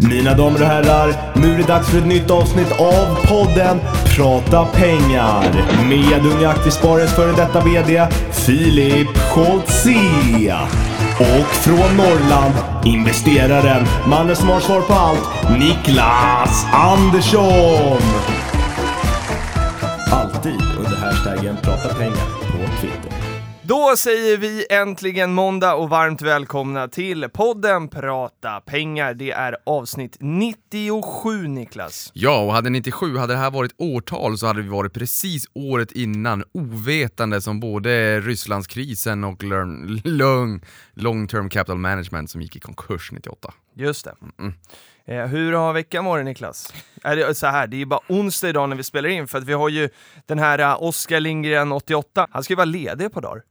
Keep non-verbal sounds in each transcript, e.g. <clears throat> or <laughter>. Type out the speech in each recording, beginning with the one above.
Mina damer och herrar, nu är det dags för ett nytt avsnitt av podden Prata pengar med Unga Aktiesparares före detta VD Filip Scholtze. Och från Norrland, investeraren, mannen som har svar på allt, Niklas Andersson. Alltid under hashtaggen Prata pengar på Twitter. Då säger vi äntligen måndag och varmt välkomna till podden Prata pengar. Det är avsnitt 97 Niklas. Ja, och hade 97, hade det här varit årtal så hade vi varit precis året innan ovetande som både Rysslandskrisen och learn- long, long term capital management som gick i konkurs 98. Just det. Eh, hur har veckan varit Niklas? Är det så här, det är ju bara onsdag idag när vi spelar in för att vi har ju den här uh, Oskar Lindgren 88. Han ska ju vara ledig på dagar.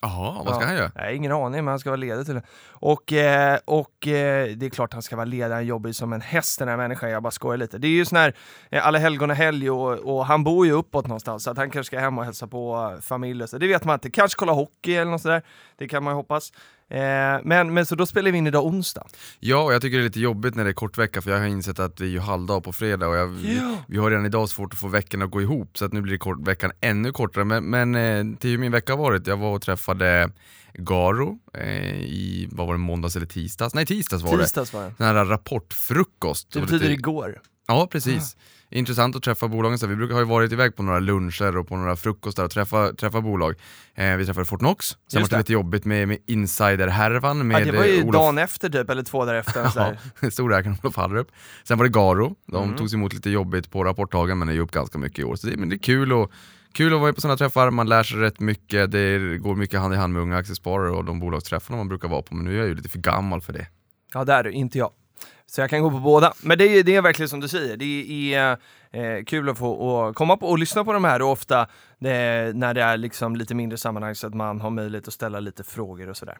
Jaha, vad ska han göra? Nej, ingen aning, men han ska vara ledig till det. Och, eh, och eh, det är klart han ska vara ledig, han jobbar ju som en häst den här människan, jag bara skojar lite. Det är ju sån här eh, alla helgon och helg och, och han bor ju uppåt någonstans så att han kanske ska hem och hälsa på familj och så. Det vet man inte, kanske kolla hockey eller något sådär. Det kan man ju hoppas. Eh, men, men så då spelar vi in idag onsdag. Ja, och jag tycker det är lite jobbigt när det är kort vecka för jag har insett att det är ju halvdag på fredag och jag, Ja. vi har redan idag svårt att få veckan att gå ihop så att nu blir kort, veckan ännu kortare. Men, men eh, till hur min vecka har varit, jag var och träffade Garo eh, i, vad var det, måndags eller tisdags? Nej tisdags var det. Tisdags var det. Den här rapportfrukost. Det betyder lite- igår. Ja, precis. Intressant att träffa bolagen. Så vi brukar ha ju varit iväg på några luncher och på några frukostar och träffa, träffa bolag. Eh, vi träffade Fortnox, sen var det lite jobbigt med, med insider-härvan Ja, det var ju eh, Olof, dagen efter typ, eller två dagar efter. så <laughs> ja, storägaren Olof Hallrup. Sen var det Garo, de Mm. togs emot lite jobbigt på rapportdagen men är ju upp ganska mycket i år. Så det, men det är kul, och, kul att vara på sådana träffar, man lär sig rätt mycket, det går mycket hand i hand med unga aktiesparare och de bolagsträffarna man brukar vara på, men nu är jag ju lite för gammal för det. Ja, det är du, inte jag. Så jag kan gå på båda. Men det är, det är verkligen som du säger, det är eh, kul att få att komma på och lyssna på de här och ofta det, när det är liksom lite mindre sammanhang så att man har möjlighet att ställa lite frågor och sådär.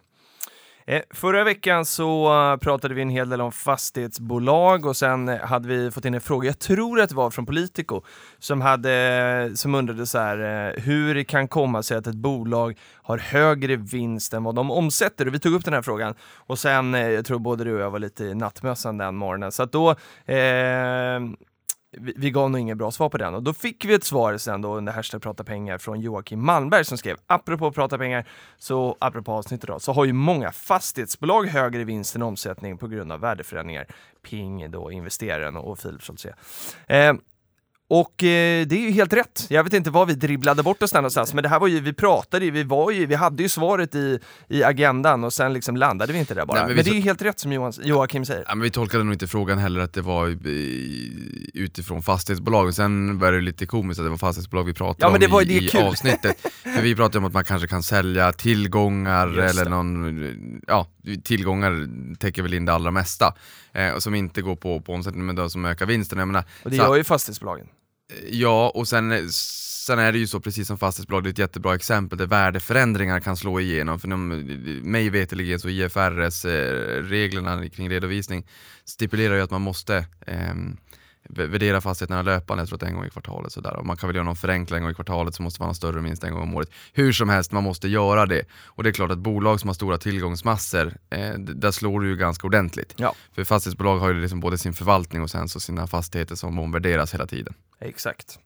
Eh, förra veckan så eh, pratade vi en hel del om fastighetsbolag och sen eh, hade vi fått in en fråga, jag tror att det var från Politico, som, hade, som undrade så här, hur det kan komma sig att ett bolag har högre vinst än vad de omsätter. Och vi tog upp den här frågan och sen, jag tror både du och jag var lite i nattmössan den morgonen, så att då eh, vi, vi gav nog inget bra svar på den och då fick vi ett svar sen då under hashtag prata pengar från Joakim Malmberg som skrev apropå prata pengar, så apropå avsnittet då, så har ju många fastighetsbolag högre vinst än omsättning på grund av värdeförändringar. Ping då, investeraren och Filip Scholtze. Eh, och eh, det är ju helt rätt. Jag vet inte vad vi dribblade bort oss där någonstans, men det här var ju, vi pratade ju, vi var ju, vi hade ju svaret i, i agendan och sen liksom landade vi inte där bara. Nej, men men det är ju helt rätt som Johan, Joakim säger. Ja, men vi tolkade nog inte frågan heller att det var i- utifrån fastighetsbolagen, sen var det lite komiskt att det var fastighetsbolag vi pratade Ja, men om det var- i, i avsnittet. <laughs> För vi pratade om att man kanske kan sälja tillgångar eller någon, ja tillgångar täcker väl in det allra mesta. Eh, och som inte går på, på omsättning men då som ökar vinsten. Jag menar, Och det så- gör ju fastighetsbolagen. Ja, och sen, sen är det ju så, precis som fastighetsbolag, det är ett jättebra exempel där värdeförändringar kan slå igenom. För de, mig veterligen så IFRS-reglerna kring redovisning stipulerar ju att man måste vä- värdera fastigheterna löpande, jag tror att det är en gång i kvartalet. Sådär. Och man kan väl göra någon förenkling en gång i kvartalet så måste man ha större vinst en gång om året. Hur som helst, man måste göra det. Och det är klart att bolag som har stora tillgångsmassor, eh, där slår det ju ganska ordentligt. Ja. För fastighetsbolag har ju liksom både sin förvaltning och sen så sina fastigheter som omvärderas hela tiden. Exakt.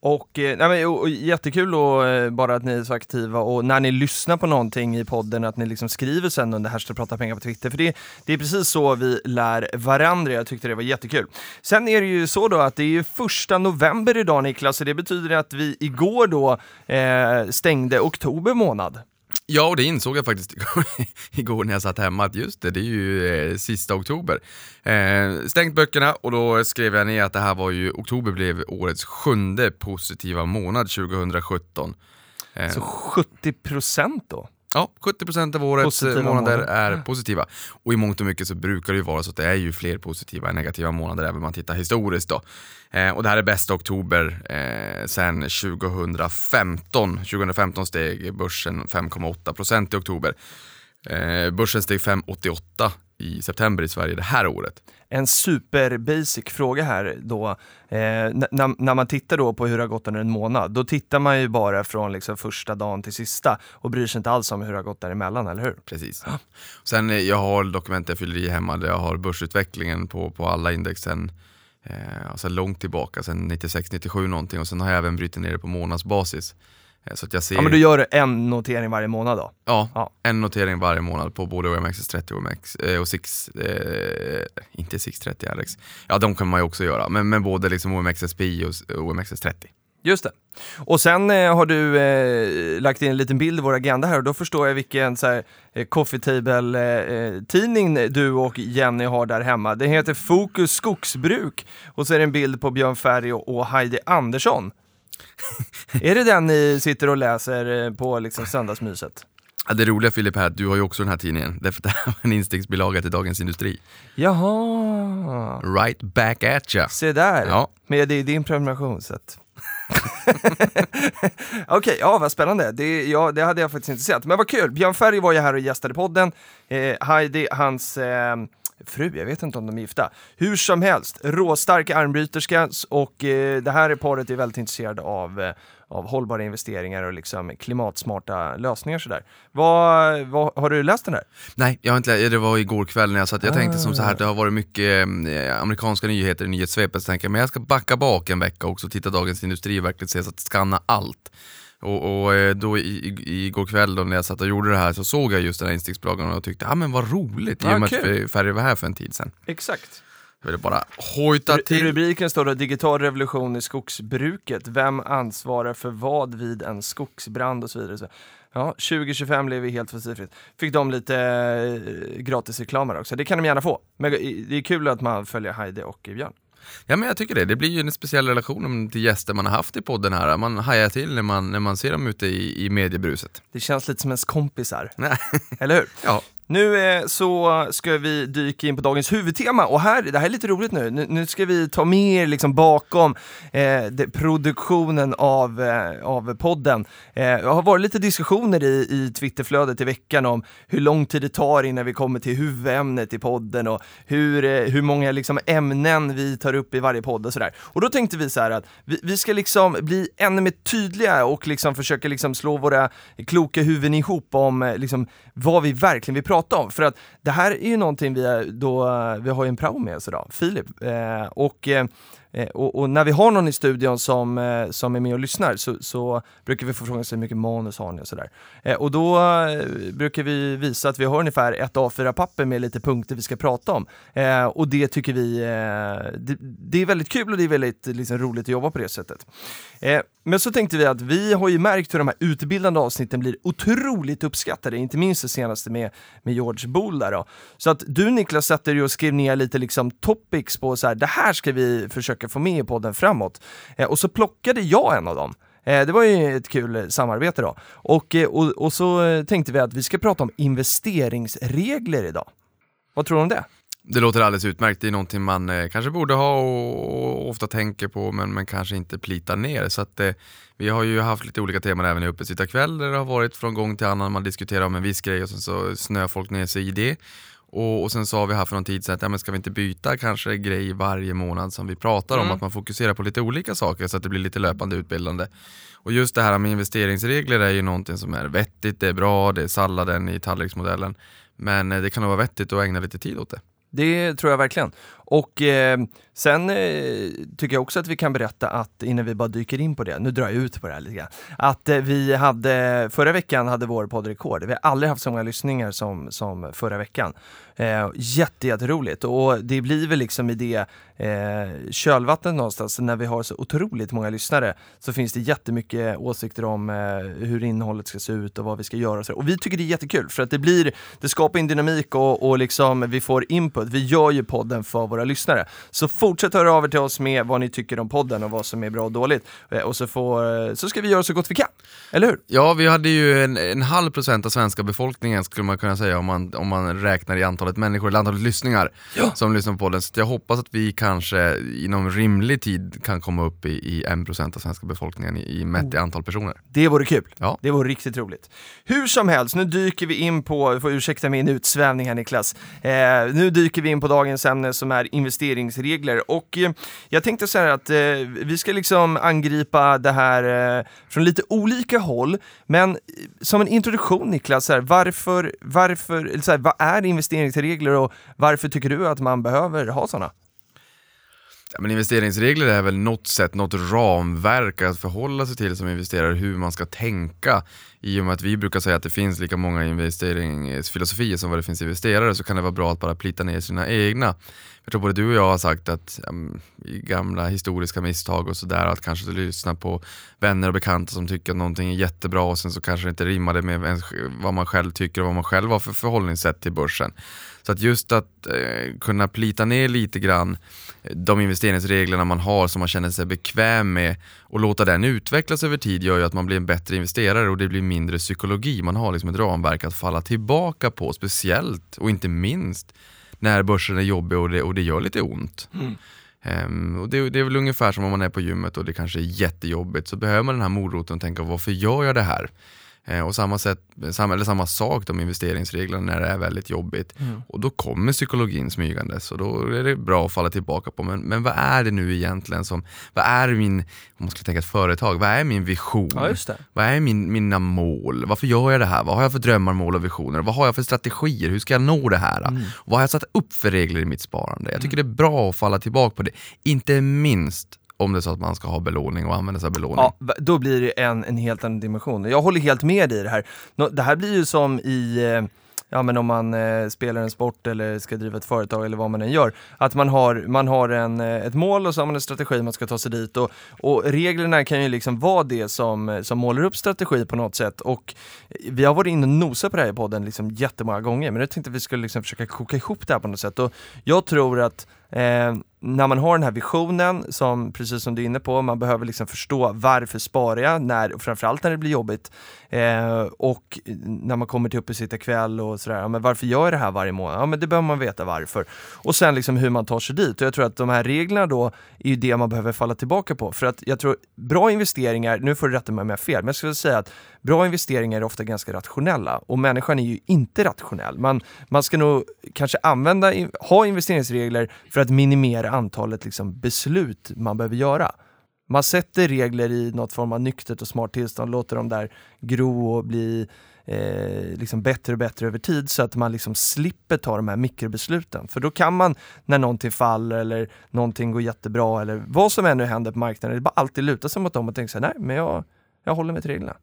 Och, eh, nej men, och, och jättekul och, eh, bara att ni är så aktiva och när ni lyssnar på någonting i podden att ni liksom skriver sen under hashtag prata pengar på Twitter för det, det är precis så vi lär varandra. Jag tyckte det var jättekul. Sen är det ju så då att det är första november idag Niklas, så det betyder att vi igår då eh, stängde oktober månad. Ja, och det insåg jag faktiskt <laughs> igår, när jag satt hemma att just det, det är ju eh, sista oktober. Eh, stängt böckerna och då skrev jag ner att det här var ju, oktober blev årets sjunde positiva månad 2017. Eh, Så 70 procent då? Ja, 70% av årets Positiva månader månader. är positiva. Och i mångt och mycket så brukar det ju vara så att det är ju fler positiva än negativa månader även om man tittar historiskt då. Eh, och det här är bästa oktober eh, sen 2015. 2015 steg börsen 5,8% i oktober. Eh, börsen steg 5,88 i september i Sverige det här året. En super basic fråga här då. Eh, när, när man tittar då på hur det har gått under en månad, då tittar man ju bara från liksom första dagen till sista och bryr sig inte alls om hur det har gått däremellan, eller hur? Precis. Sen eh, jag har dokument jag fyller i hemma där jag har börsutvecklingen på, på alla index sen, eh, alltså långt tillbaka, sen 96-97 någonting och sen har jag även brutit ner det på månadsbasis. Eh, så att jag ser... Ja men du gör en notering varje månad då? Ja, Ja. en notering varje månad på både OMXS30 och, OMX, eh, och 6, eh, inte 630 RX. Ja de kan man ju också göra, men, men både liksom OMXSPI och OMXS30. Just det. Och sen eh, har du eh, lagt in en liten bild i vår agenda här och då förstår jag vilken så här, eh, coffee table-tidning du och Jenny har där hemma. Den heter Fokus Skogsbruk och så är det en bild på Björn Ferry och Heidi Andersson. Är det den ni sitter och läser eh, på liksom söndagsmyset? Ja, det roliga Filip här, du har ju också den här tidningen, därför det här var en instegsbilaga till Dagens Industri. Jaha, Right back at ya! se där. Ja. Men det är din prenumeration så att... <laughs> Okej, ja vad spännande. Det, ja, det hade jag faktiskt inte sett. Men vad kul! Björn Ferry var ju här och gästade podden. Eh, Heidi, hans eh, fru, jag vet inte om de är gifta. Hur som helst, råstark armbryterska och eh, det här paret är väldigt intresserade av, eh, av hållbara investeringar och liksom klimatsmarta lösningar sådär. Vad, vad, har du läst den här? Nej, jag har inte, det var igår kväll när jag satt, jag tänkte som så här, det har varit mycket eh, amerikanska nyheter i nyhetssvepet, så tänkte jag, men jag ska backa bak en vecka också och titta Dagens Industri och verkligen se så att skanna allt. Och, och eh, då i, igår kväll då när jag satt och gjorde det här så såg jag just den här instegsbilagan och tyckte, ja ah, men vad roligt, i och med att Ferry var här för en tid sedan. Exakt. Jag ville bara hojta till. Rubriken står då Digital revolution i skogsbruket. Vem ansvarar för vad vid en skogsbrand och så vidare. Så, ja, 2025 blev vi helt fossilfritt. Fick de lite eh, gratis reklam här också. Det kan de gärna få. Men det är kul att man följer Heidi och Björn. Ja men jag tycker det, det blir ju en speciell relation till gäster man har haft i podden här. Man hajar till när man, när man ser dem ute i, i mediebruset. Det känns lite som ens kompisar. Eller hur? Ja. Nu eh, så ska vi dyka in på dagens huvudtema och här, det här är lite roligt nu, nu, nu ska vi ta med er liksom bakom eh, det, produktionen av, eh, av podden. Eh, det har varit lite diskussioner i, i Twitterflödet i veckan om hur lång tid det tar innan vi kommer till huvudämnet i podden och hur, eh, hur många liksom, ämnen vi tar upp i varje podd och sådär. Och då tänkte vi så här att vi, vi ska liksom bli ännu mer tydliga och liksom försöka liksom slå våra kloka huvuden ihop om eh, liksom, vad vi verkligen vill prata prata om. För att det här är ju någonting vi, är- då, eh, vi har ju en prao med oss idag, Filip. Eh, och, eh, eh, och, och när vi har någon i studion som, eh, som är med och lyssnar så, så brukar vi få frågan hur mycket manus har ni och sådär. Eh, och då eh, brukar vi visa att vi har ungefär ett A4-papper med lite punkter vi ska prata om. Eh, och det tycker vi, eh, det, det är väldigt kul och det är väldigt liksom, roligt att jobba på det sättet. Men så tänkte vi att vi har ju märkt hur de här utbildande avsnitten blir otroligt uppskattade, inte minst det senaste med, med George Bool där då. Så att du Niklas satte dig och skrev ner lite liksom topics på så här, det här ska vi försöka få med i podden framåt. Eh, och så plockade jag en av dem. Eh, Det var ju ett kul samarbete då. Och, eh, och, och så eh, tänkte vi att vi ska prata om investeringsregler idag. Vad tror du om det? Det låter alldeles utmärkt, det är någonting man eh, kanske borde ha och, och ofta tänker på men, men kanske inte plitar ner. Så att, eh, vi har ju haft lite olika teman även i Uppesittarkväll där det har varit från gång till annan man diskuterar om en viss grej och sen så snöar folk ner sig i det. Och, och sen sa vi här för någon tid sedan att ja, men ska vi inte byta kanske grej varje månad som vi pratar om, Mm. att man fokuserar på lite olika saker så att det blir lite löpande utbildande. Och just det här med investeringsregler är ju någonting som är vettigt, det är bra, det är salladen i tallriksmodellen. Men eh, det kan nog vara vettigt att ägna lite tid åt det. Det tror jag verkligen. Och eh, sen eh, tycker jag också att vi kan berätta att innan vi bara dyker in på det, nu drar jag ut på det här lite grann, att eh, vi hade, förra veckan hade vår podd rekord. Vi har aldrig haft så många lyssningar som, som förra veckan. Eh, jätte, jätteroligt och det blir väl liksom i det eh, kölvattnet någonstans, när vi har så otroligt många lyssnare så finns det jättemycket åsikter om eh, hur innehållet ska se ut och vad vi ska göra och så. Och vi tycker det är jättekul för att det blir, det skapar en dynamik och, och liksom vi får input. Vi gör ju podden för våra lyssnare. Så fortsätt höra av er till oss med vad ni tycker om podden och vad som är bra och dåligt. Eh, och så, får, eh, så ska vi göra så gott vi kan. Eller hur? Ja, vi hade ju en, en halv procent av svenska befolkningen skulle man kunna säga om man, om man räknar i antal antalet människor, eller antalet lyssningar Ja. som lyssnar på podden. Så jag hoppas att vi kanske inom rimlig tid kan komma upp i, i en procent av svenska befolkningen i, i mätt i antal personer. Det vore kul. Ja. Det vore riktigt roligt. Hur som helst, nu dyker vi in på, du får ursäkta min utsvävning här Niklas, eh, nu dyker vi in på dagens ämne som är investeringsregler och eh, jag tänkte så här att eh, vi ska liksom angripa det här eh, från lite olika håll, men eh, som en introduktion Niklas, så här, varför, varför, så här, vad är investeringsregler och varför tycker du att man behöver ha sådana? Ja, men investeringsregler är väl något sätt, något ramverk att förhålla sig till som investerare, hur man ska tänka. I och med att vi brukar säga att det finns lika många investeringsfilosofier som vad det finns investerare så kan det vara bra att bara plita ner sina egna. Jag tror både du och jag har sagt att um, i gamla historiska misstag och sådär att kanske lyssna på vänner och bekanta som tycker att någonting är jättebra och sen så kanske det inte rimmade med ens, vad man själv tycker och vad man själv har för förhållningssätt till börsen. Så att just att eh, kunna plita ner lite grann eh, de investeringsreglerna man har som man känner sig bekväm med och låta den utvecklas över tid gör ju att man blir en bättre investerare och det blir mindre psykologi. Man har liksom ett ramverk att falla tillbaka på, speciellt och inte minst när börsen är jobbig och det, och det gör lite ont. Ehm, och det, det är väl ungefär som om man är på gymmet och det kanske är jättejobbigt så behöver man den här moroten och tänka varför gör jag det här? Eh, och samma, sätt, samma, eller samma sak de investeringsreglerna när det är väldigt jobbigt. Och då kommer psykologin smygandes och då är det bra att falla tillbaka på. Men, men vad är det nu egentligen som, vad är min, om man skulle tänka ett företag, vad är min vision? Ja. Vad är min, mina mål? Varför gör jag det här? Vad har jag för drömmar, mål och visioner? Vad har jag för strategier? Hur ska jag nå det här? Mm. Vad har jag satt upp för regler i mitt sparande? Jag tycker det är bra att falla tillbaka på det. Inte minst om det är så att man ska ha belåning och använda sig av belåning. Ja, då blir det en, en helt annan dimension. Jag håller helt med dig i det här. Det här blir ju som i eh, Ja men om man eh, spelar en sport eller ska driva ett företag eller vad man än gör. Att man har, man har en, eh, ett mål och så har man en strategi man ska ta sig dit och, och reglerna kan ju liksom vara det som, som målar upp strategi på något sätt och vi har varit inne och nosat på det här i podden liksom jättemånga gånger men jag tänkte att vi skulle liksom försöka koka ihop det här på något sätt och jag tror att eh, när man har den här visionen, som precis som du är inne på, man behöver liksom förstå varför sparar jag, när, framförallt när det blir jobbigt. Eh, och när man kommer till uppesittarkväll och sådär, ja, men varför gör jag det här varje månad? Ja men det behöver man veta varför. Och sen liksom hur man tar sig dit. Och jag tror att de här reglerna då är ju det man behöver falla tillbaka på. För att jag tror, bra investeringar, nu får du rätta mig om jag har fel, men jag skulle säga att bra investeringar är ofta ganska rationella och människan är ju inte rationell. Man, man ska nog kanske använda, ha investeringsregler för att minimera antalet liksom, beslut man behöver göra. Man sätter regler i något form av nyktert och smart tillstånd, låter dem där gro och bli eh, liksom bättre och bättre över tid så att man liksom slipper ta de här mikrobesluten. För då kan man, när någonting faller eller någonting går jättebra eller vad som än händer på marknaden, det bara alltid luta sig mot dem och tänka så här, nej men jag, jag håller mig till reglerna.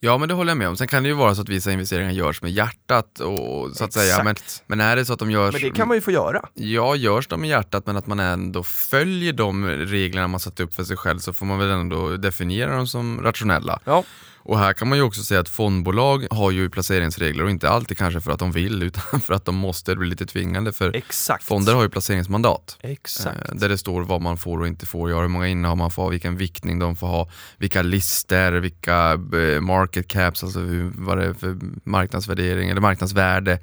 Ja men det håller jag med om. Sen kan det ju vara så att vissa investeringar görs med hjärtat och så att säga. Men, men är det så att de görs Men det kan man ju få göra. Ja, görs de med hjärtat men att man ändå följer de reglerna man satt upp för sig själv så får man väl ändå definiera dem som rationella. Ja. Och här kan man ju också säga att fondbolag har ju placeringsregler och inte alltid kanske för att de vill <laughs> utan för att de måste, det blir lite tvingande för Exakt. fonder har ju placeringsmandat. Exakt. Eh, Där det står vad man får och inte får göra, hur många innehav man får ha, vilken viktning de får ha, vilka lister, vilka eh, market caps, alltså hur, vad det är för marknadsvärdering eller marknadsvärde,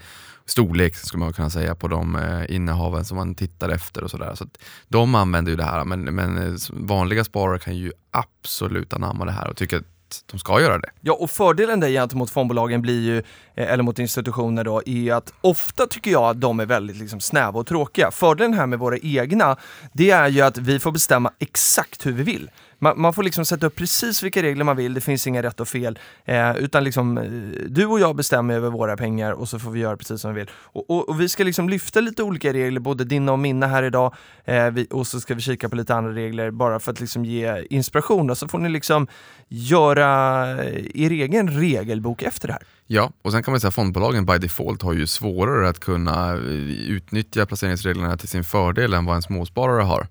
storlek skulle man kunna säga på de eh, innehaven som man tittar efter och sådär. Så de använder ju det här men, men vanliga sparare kan ju absolut anamma det här och tycker att de ska göra det. Ja, och fördelen där gentemot fondbolagen blir ju, eh, eller mot institutioner då, är att ofta tycker jag att de är väldigt liksom snäva och tråkiga. Fördelen här med våra egna, det är ju att vi får bestämma exakt hur vi vill. Man, man får liksom sätta upp precis vilka regler man vill, det finns inga rätt och fel. Eh, utan liksom, eh, du och jag bestämmer över våra pengar och så får vi göra precis som vi vill. Och, och, och vi ska liksom lyfta lite olika regler, både dina och mina här idag. Eh, vi, och så ska vi kika på lite andra regler bara för att liksom ge inspiration. Och så får ni liksom göra eh, er egen regelbok efter det här. Ja, och sen kan man säga att fondbolagen by default har ju svårare att kunna eh, utnyttja placeringsreglerna till sin fördel än vad en småsparare har.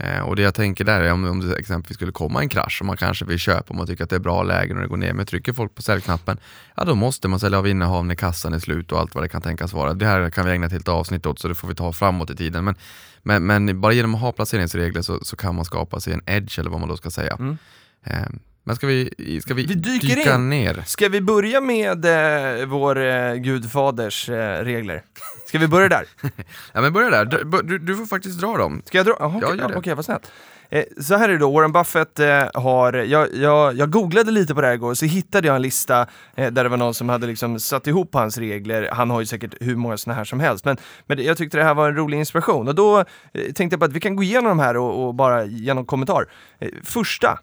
Eh, och det jag tänker där är om, om det exempelvis skulle komma en krasch och man kanske vill köpa och man tycker att det är bra lägen och det går ner, men trycker folk på säljknappen, ja då måste man sälja av innehav när kassan är slut och allt vad det kan tänkas vara. Det här kan vi ägna ett helt avsnitt åt så det får vi ta framåt i tiden. Men, men, men bara genom att ha placeringsregler så, så kan man skapa sig en edge eller vad man då ska säga. Mm. Eh, men ska vi, ska vi, Vi dyker dyka in. ner? Ska vi börja med eh, vår eh, gudfaders eh, regler? Ska vi börja där? <laughs> Ja men börja där, du, du, du får faktiskt dra dem. Ska jag dra? Jaha, Ja, okej, gör det. okej, vad snällt. Eh, så här är det då, Warren Buffett eh, har, jag, jag, jag googlade lite på det här igår, så hittade jag en lista eh, där det var någon som hade liksom satt ihop hans regler. Han har ju säkert hur många sådana här som helst, men, men jag tyckte det här var en rolig inspiration. Och då eh, tänkte jag på att vi kan gå igenom de här och, och bara ge någon kommentar. Eh, första,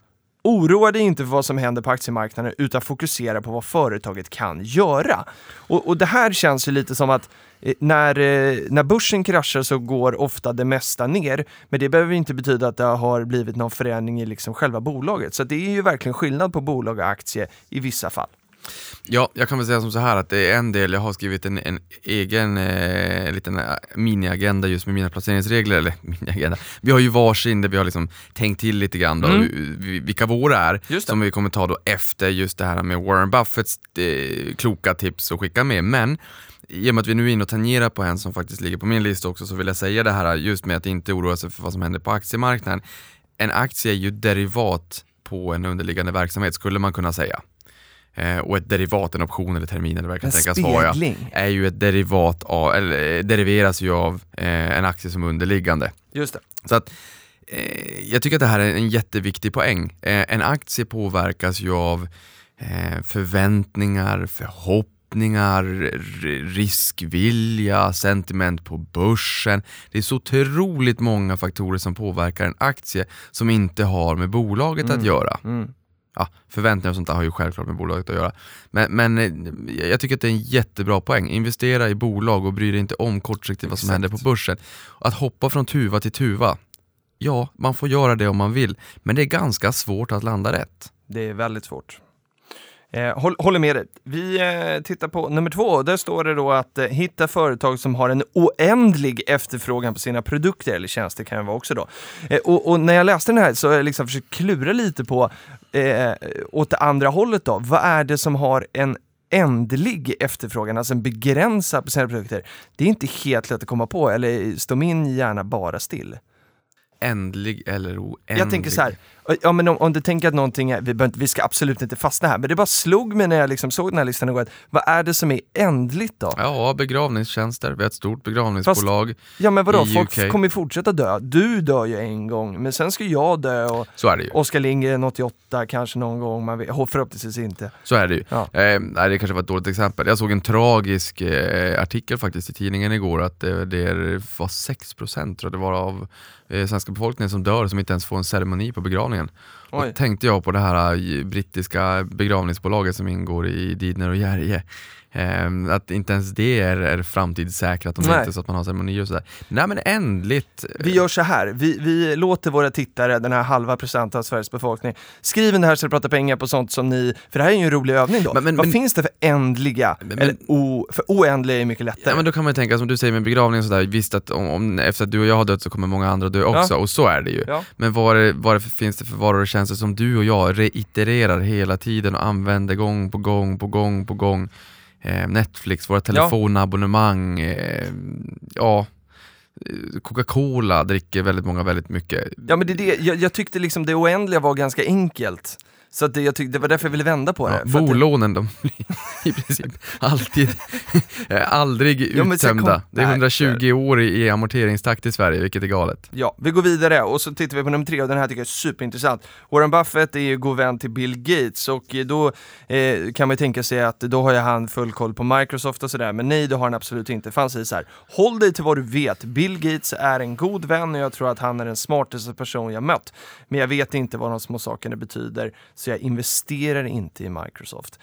Oroa dig inte för vad som händer på aktiemarknaden utan fokusera på vad företaget kan göra. Och, och det här känns ju lite som att eh, när, eh, när börsen kraschar så går ofta det mesta ner, men det behöver inte betyda att det har blivit någon förändring i liksom själva bolaget. Så det är ju verkligen skillnad på bolag och aktie i vissa fall. Ja, jag kan väl säga som så här att det är en del, jag har skrivit en, en egen eh, liten eh, miniagenda just med mina placeringsregler, eller <laughs> miniagenda. Vi har ju varsin där vi har liksom tänkt till lite grann då, Mm. vi- vilka våra är, Just det. som vi kommer ta då efter just det här med Warren Buffetts eh, kloka tips och skicka med. Men i och med att vi nu är inne och tangerar på en som faktiskt ligger på min lista också så vill jag säga det här just med att inte oroa sig för vad som händer på aktiemarknaden. En aktie är ju derivat på en underliggande verksamhet skulle man kunna säga. Eh, och ett derivat, en option eller termin eller vad det kan En tänkas vara, är ju ett derivat av, eller eh, deriveras ju av eh, en aktie som underliggande. Just det. Så att eh, jag tycker att det här är en jätteviktig poäng. Eh, en aktie påverkas ju av eh, förväntningar, förhoppningar, r- riskvilja, sentiment på börsen. Det är så otroligt många faktorer som påverkar en aktie som inte har med bolaget att göra. Mm. Ja, förväntningar och sånt där har ju självklart med bolaget att göra. Men, men eh, jag tycker att det är en jättebra poäng. Investera i bolag och bry dig inte om kortsiktigt vad som händer på börsen. Att hoppa från tuva till tuva, ja, man får göra det om man vill. Men det är ganska svårt att landa rätt. Det är väldigt svårt. Eh, håll, håller med dig. Vi eh, tittar på nummer två. Där står det då att eh, hitta företag som har en oändlig efterfrågan på sina produkter eller tjänster kan det vara också då. Och, och när jag läste den här så har jag liksom försökt klura lite på eh, åt det andra hållet då. Vad är det som har en ändlig efterfrågan, alltså en begränsad på sina produkter? Det är inte helt lätt att komma på, eller står min hjärna bara still? Ändlig eller oändlig. Jag tänker så här, ja men om, om du tänker att någonting är, vi, inte- vi ska absolut inte fastna här, men det bara slog mig när jag liksom såg den här listan igår, att vad är det som är ändligt då? Ja, Ja, begravningstjänster. Vi har ett stort begravningsbolag. men vadå, folk UK. kommer fortsätta dö. Du dör ju en gång, men sen ska jag dö och Så är det ju. Oskar Lindgren 88 kanske någon gång, man vet, förhoppningsvis inte. Så är det ju. Ja. Eh, nej, det kanske var ett dåligt exempel. Jag såg en tragisk eh, artikel faktiskt i tidningen igår att det, det var 6% tror jag det var av eh, svenska befolkningen som dör som inte ens får en ceremoni på begravningen. Oj. Då tänkte jag på det här eh, brittiska begravningsbolaget som ingår i Didner och Gerge. Eh, att inte ens det är, är framtidssäkrat om det inte är så att man har ceremonier och sådär. Nej men ändligt. Vi gör så här, vi, vi låter våra tittare, den här halva procent av Sveriges befolkning, skriv in det här så det pratar pengar på sånt som ni, för det här är ju en rolig övning då. Men- men- Vad men- finns det för ändliga? Eller o, för oändliga är mycket lättare. Ja men då kan man ju tänka som du säger med begravning och sådär, visst att om, om, efter att du och jag har dött så kommer många andra dö också, och så är det ju. Ja. Men vad, vad finns det för varor och tjänster som du och jag reitererar hela tiden och använder gång på gång på gång på gång? Eh, Netflix, våra telefonabonnemang, eh, ja, eh, Coca-Cola dricker väldigt många väldigt mycket. Ja men det det, jag, jag tyckte liksom det oändliga var ganska enkelt. Så det, jag tyckte, det var därför jag ville vända på det. Ja, att det- bolånen, de i princip alltid, eh, aldrig Ja, uttömda. kom- Det är Nej, 120 år i, amorteringstakt i Sverige, vilket är galet. Ja, vi går vidare och så tittar vi på nummer tre och den här tycker jag är superintressant. Warren Buffett är ju god vän till Bill Gates och då eh, kan man ju tänka sig att då har ju han full koll på Microsoft och sådär, men nej det har han absolut inte. För han säger så här, håll dig till vad du vet. Bill Gates är en god vän och jag tror att han är den smartaste person jag mött. Men jag vet inte vad de små sakerna betyder, så jag investerar inte i Microsoft.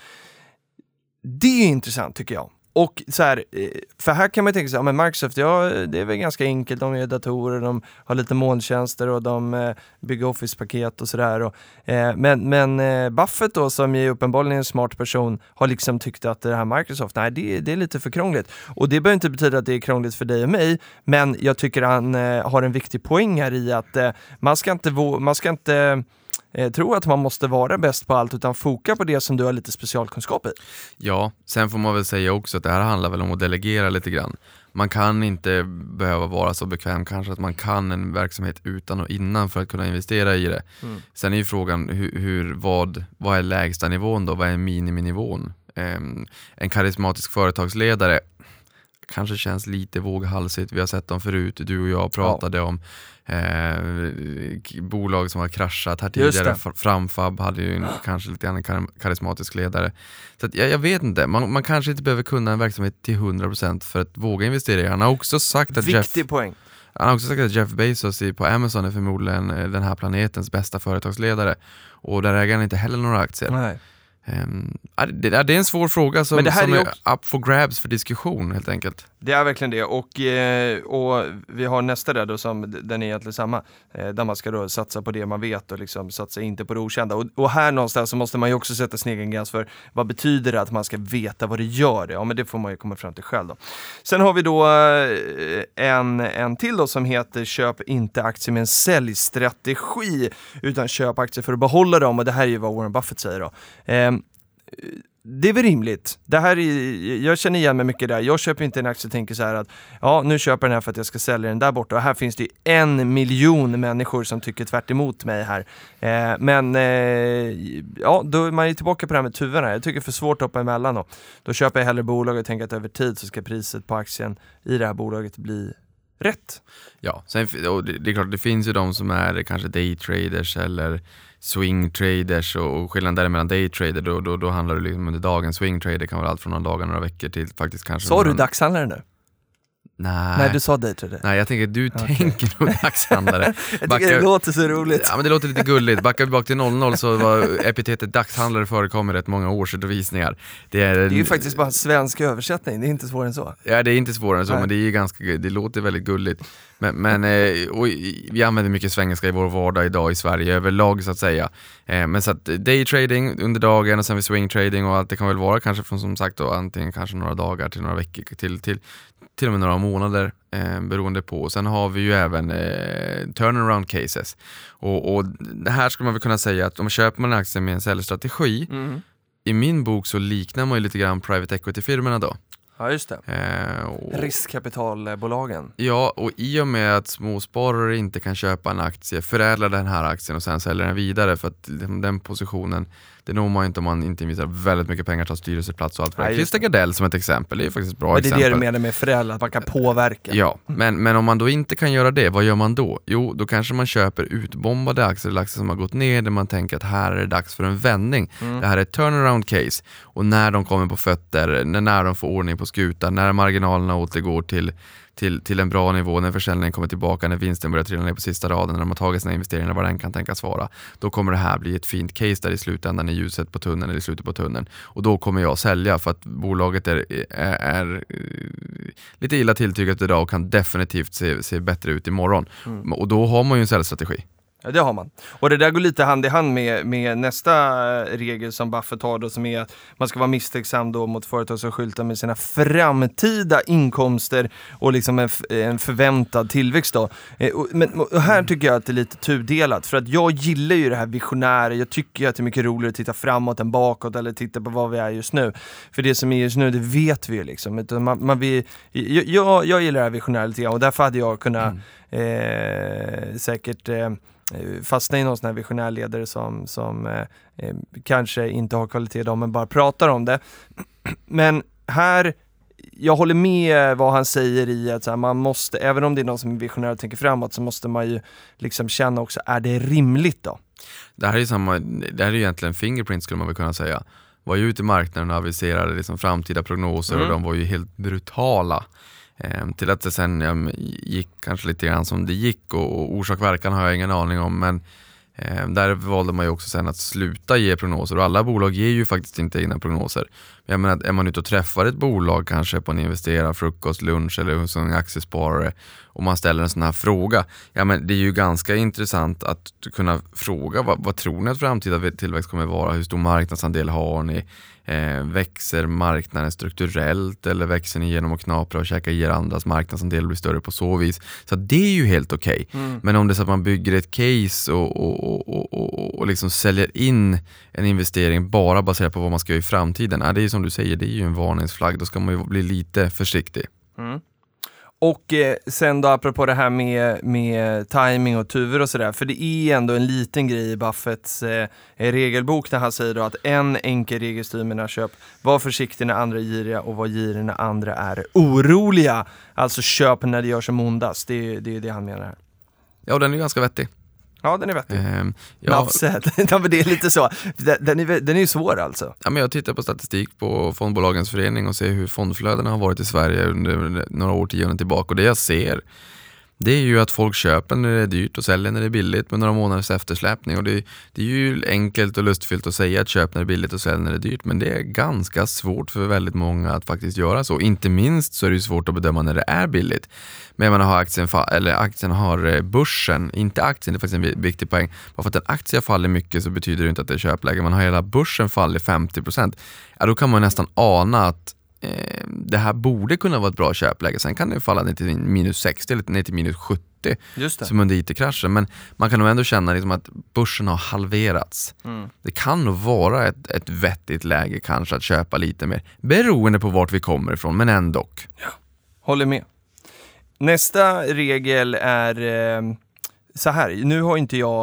Det är intressant tycker jag. och så här, eh, för här kan man tänka sig, ja men Microsoft, ja det är väl ganska enkelt, de gör datorer, de har lite molntjänster och de eh, bygger Office-paket och sådär. Eh, men men eh, Buffett då, som är uppenbarligen en smart person, har liksom tyckt att det här Microsoft, nej det, det är lite för krångligt. Och det behöver inte betyda att det är krångligt för dig och mig, men jag tycker han eh, har en viktig poäng här i att eh, man ska inte, man ska inte eh, tro att man måste vara bäst på allt utan foka på det som du har lite specialkunskap i. Ja, sen får man väl säga också att det här handlar väl om att delegera lite grann. Man kan inte behöva vara så bekväm kanske att man kan en verksamhet utan och innan för att kunna investera i det. Mm. Sen är ju frågan hur, hur, vad, vad är lägsta nivån då? Vad är miniminivån? Um, en karismatisk företagsledare kanske känns lite våghalsigt. Vi har sett dem förut, du och jag pratade ja. om eh, bolag som har kraschat här tidigare. Framfab hade ju en, kanske lite en karismatisk ledare. Så jag, jag, vet inte, man, man, kanske inte behöver kunna en verksamhet till 100% för att våga investera i Han har också sagt att Viktig Jeff, poäng. Han har också sagt att Jeff Bezos på Amazon är förmodligen eh, den här planetens bästa företagsledare. Och där äger han inte heller några aktier. Nej. Um, det, det, är en svår fråga som, som är, är up for grabs för diskussion helt enkelt. Det är verkligen det och, eh, och vi har nästa där då som, den är egentligen samma, eh, där man ska då satsa på det man vet och liksom satsa inte på det okända. Och, och här någonstans så måste man ju också sätta sin egen gräns för vad betyder det att man ska veta vad det gör? Ja men det får man ju komma fram till själv då. Sen har vi då eh, en, en till då som heter köp inte aktier med en säljstrategi utan köp aktier för att behålla dem och det här är ju vad Warren Buffett säger då. Ehm, det är väl rimligt. Det här är, jag känner igen mig mycket där. Jag köper inte en aktie och tänker så här att ja, nu köper jag den här för att jag ska sälja den där borta. Och här finns det en miljon människor som tycker tvärt emot mig här. Eh, men eh, ja, då är man ju tillbaka på det här med tuvorna. Jag tycker det är för svårt att hoppa emellan då. Då köper jag hellre bolag och tänker att över tid så ska priset på aktien i det här bolaget bli rätt. Ja, sen, det är klart det finns ju de som är kanske daytraders eller swing traders och, och skillnaden däremellan daytrader, då, då, då handlar det liksom under dagen. Swing trader kan vara allt från några dagar, några veckor till faktiskt kanske... Sa du dagshandlare nu? Nej. Nej, du sa daytrader. Nej, jag tänker du okay. tänker nog <laughs> dagshandlare. jag Backa... tycker det låter så roligt. Ja, men det låter lite gulligt. Backar vi bak till 00 så var epitetet dagshandlare förekommer rätt många årsredovisningar. Det är, det är ju faktiskt bara en svensk översättning, det är inte svårare än så. Ja, det är inte svårare än så, Nej. men det, är ganska, det låter väldigt gulligt. Men, men eh, vi använder mycket svengelska i vår vardag idag i Sverige överlag så att säga. Eh, men så att daytrading under dagen och sen vid swingtrading och allt det kan väl vara kanske från som sagt då antingen kanske några dagar till några veckor till, till, till och med några månader eh, beroende på. Sen har vi ju även eh, turnaround cases. Och, och det här skulle man väl kunna säga att om man köper man en aktie med en säljstrategi, mm. i min bok så liknar man ju lite grann private equity-firmorna då. Ja just det. Eh, och, Riskkapitalbolagen. Ja, och i och med att småsparare inte kan köpa en aktie, förädla den här aktien och sen sälja den vidare för att den positionen det når man inte om man inte investerar väldigt mycket pengar, tar styrelseplats och allt för det. Christer Gardell som ett exempel, det är faktiskt ett bra men det exempel. Det är det du menar med föräldrar, att man kan påverka? Ja, men, men om man då inte kan göra det, vad gör man då? Jo, då kanske man köper utbombade aktier, eller aktier som har gått ner, där man tänker att här är det dags för en vändning. Mm. Det här är ett turnaround case. Och när de kommer på fötter, när de får ordning på skutan, när marginalerna återgår till till, till en bra nivå när försäljningen kommer tillbaka, när vinsten börjar trilla ner på sista raden, när de har tagit sina investeringar, vad den kan tänkas vara. Då kommer det här bli ett fint case där i slutändan i ljuset på tunneln eller i slutet på tunneln. Och då kommer jag sälja för att bolaget är, är, är lite illa tilltygat idag och kan definitivt se, se bättre ut imorgon. Mm. Och då har man ju en säljstrategi. Ja det har man. Och det där går lite hand i hand med, med nästa regel som Buffett har då som är att man ska vara misstänksam då mot företag som skyltar med sina framtida inkomster och liksom en, en förväntad tillväxt då. Eh, men och här tycker jag att det är lite tudelat för att jag gillar ju det här visionära, jag tycker att det är mycket roligare att titta framåt än bakåt eller titta på vad vi är just nu. För det som är just nu, det vet vi ju liksom. Man, man vill, jag, jag gillar det här visionära lite grann och därför hade jag kunnat mm. eh, säkert eh, Eh, fastna i någon sån här visionär ledare som, som eh, eh, kanske inte har kvalitet idag men bara pratar om det. <clears throat> Men här, jag håller med vad han säger i att här, man måste, även om det är någon som är visionär och tänker framåt, så måste man ju liksom känna också, är det rimligt då? Det här är, samma, det här är egentligen Fingerprint skulle man väl kunna säga. Var ju ute i marknaden och aviserade liksom framtida prognoser mm. och de var ju helt brutala. Ehm, till att det sen ja, gick kanske lite grann som det gick och, och orsak verkan har jag ingen aning om men Eh, där valde man ju också sen att sluta ge prognoser och alla bolag ger ju faktiskt inte egna prognoser. Jag menar, är man ute och träffar ett bolag kanske på en investerarfrukost, lunch eller hos en aktiesparare och man ställer en sån här fråga, ja men det är ju ganska intressant att kunna fråga vad, vad tror ni att framtida tillväxt kommer vara? Hur stor marknadsandel har ni? Eh, växer marknaden strukturellt eller växer ni genom att knapra och käka i er andras marknadsandel blir större på så vis? Så det är ju helt okej. Okay. Mm. Men om det är så att man bygger ett case och, och, och, och, och liksom säljer in en investering bara baserat på vad man ska göra i framtiden, ja, det är som du säger, det är ju en varningsflagg. Då ska man ju bli lite försiktig. Mm. Och eh, sen då apropå det här med, med timing och tuvor och sådär, för det är ändå en liten grej i Buffetts eh, regelbok när han säger då att en enkel regel styr mina köp. Var försiktig när andra är giriga och var girig när andra är oroliga. Alltså köp när det gör som ondast, det är det, är det han menar här. Ja, den är ganska vettig. Ja, den är vettig. Um, ja, <laughs> ja, men det är lite så. Den är, den är ju svår alltså. Ja, men jag tittar på statistik på Fondbolagens förening och ser hur fondflödena har varit i Sverige under några årtionden tillbaka. Och det jag ser det är ju att folk köper när det är dyrt och säljer när det är billigt med några månaders eftersläpning. Och det, det är ju enkelt och lustfyllt att säga att köp när det är billigt och sälj när det är dyrt. Men det är ganska svårt för väldigt många att faktiskt göra så. Inte minst så är det svårt att bedöma när det är billigt. Men man har aktien, eller aktien har eh, börsen, inte aktien, det är faktiskt en viktig poäng. Bara för att en aktie faller mycket så betyder det inte att det är köpläge. Man har hela börsen fallit 50%. Ja, då kan man nästan ana att eh, det här borde kunna vara ett bra köpläge. Sen kan det falla ner till minus 60 eller ner till minus 70 som under IT-kraschen. Men man kan nog ändå känna liksom att börsen har halverats. Mm. Det kan nog vara ett, ett vettigt läge kanske att köpa lite mer, beroende på vart vi kommer ifrån, men ändå. Ja. Håller med. Nästa regel är eh, så här, nu har inte jag,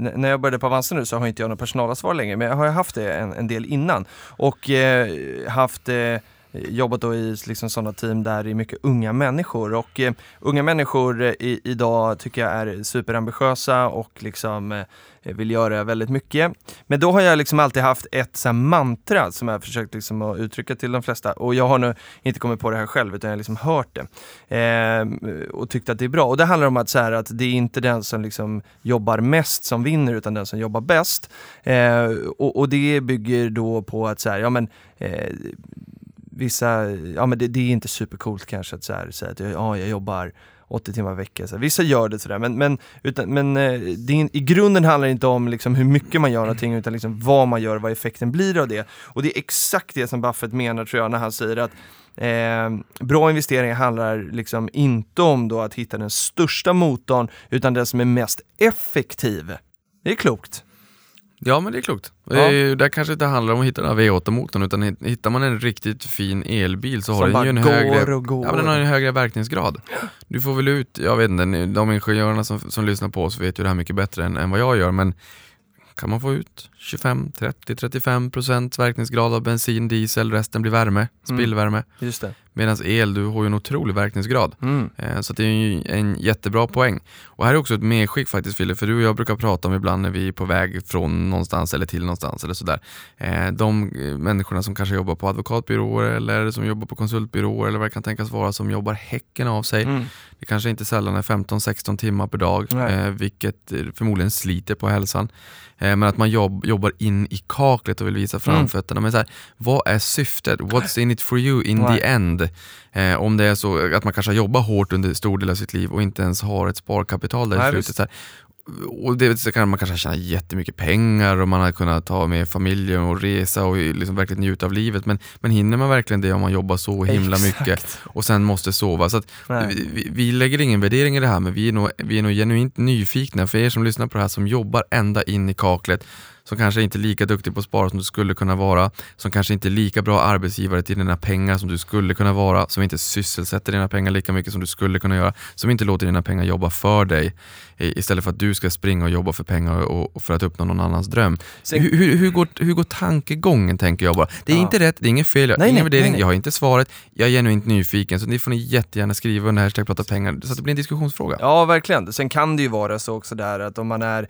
när jag började på Avanza nu så har inte jag någon personalansvar längre, men jag har haft det en, en del innan och eh, haft eh, Eh, jobbat då i liksom sådana team där det är mycket unga människor och eh, unga människor eh, i, idag tycker jag är superambitiösa och liksom eh, vill göra väldigt mycket. Men då har jag liksom alltid haft ett så mantra som jag försökt liksom att uttrycka till de flesta och jag har nu inte kommit på det här själv utan jag har liksom hört det eh, och tyckt att det är bra. Och det handlar om att, så här, att det är inte den som liksom jobbar mest som vinner utan den som jobbar bäst. Eh, och, och, det bygger då på att så här, ja men eh, vissa, ja men det, det är inte supercoolt kanske att säga att ja, jag jobbar 80 timmar i veckan. Så vissa gör det sådär, men, men, utan, men eh, i grunden handlar det inte om liksom hur mycket man gör någonting, utan liksom vad man gör och vad effekten blir av det. Och det är exakt det som Buffett menar tror jag, när han säger att Eh, bra investeringar handlar liksom inte om då att hitta den största motorn, utan den som är mest effektiv. Det är klokt. Ja men det är klokt. Ja. Det, där kanske inte handlar om att hitta den här V8-motorn utan hittar man en riktigt fin elbil så har den ju en högre, Ja, men den har en högre verkningsgrad. Du får väl ut, jag vet inte, de ingenjörerna som, som lyssnar på oss vet ju det här mycket bättre än, än vad jag gör men kan man få ut 25, 30, 35 procent verkningsgrad av bensin, diesel, resten blir värme, mm. spillvärme. Mm. Medan el, du har ju en otrolig verkningsgrad. Mm. Eh, så det är ju en jättebra poäng. Och här är också ett medskick faktiskt Fille, för du och jag brukar prata om ibland när vi är på väg från någonstans eller till någonstans eller sådär. Eh, de eh, människorna som kanske jobbar på advokatbyråer eller som jobbar på konsultbyråer eller vad det kan tänkas vara som jobbar häcken av sig. Mm. Det kanske inte sällan är 15-16 timmar per dag, vilket förmodligen sliter på hälsan. Men att man jobb, jobbar in i kaklet och vill visa framfötterna. Mm. Men så här, vad är syftet? What's in it for you in right. the end? Eh, om det är så att man kanske jobbar hårt under stor del av sitt liv och inte ens har ett sparkapital där i slutet. Så här, och det så kan man kanske tjäna jättemycket pengar och man har kunnat ta med familjen och resa och liksom verkligen njuta av livet. Men, men hinner man verkligen det om man jobbar så himla Exakt. mycket och sen måste sova? Så vi, vi, vi, lägger ingen värdering i det här men vi är, nog, vi är nog genuint nyfikna för er som lyssnar på det här som jobbar ända in i kaklet som kanske inte är lika duktig på att spara som du skulle kunna vara, som kanske inte är lika bra arbetsgivare till dina pengar som du skulle kunna vara, som inte sysselsätter dina pengar lika mycket som du skulle kunna göra, som inte låter dina pengar jobba för dig istället för att du ska springa och jobba för pengar och, för att uppnå någon annans dröm. Sen, hur, hur, hur, går, hur går tankegången tänker jag bara? Det är ja. inte rätt, det är inget fel, jag har ingen värdering, nej, nej. jag har inte svaret, jag är genuint nyfiken så ni får ni jättegärna skriva under hashtag prata pengar så att det blir en diskussionsfråga. Ja verkligen, sen kan det ju vara så också där att om man är,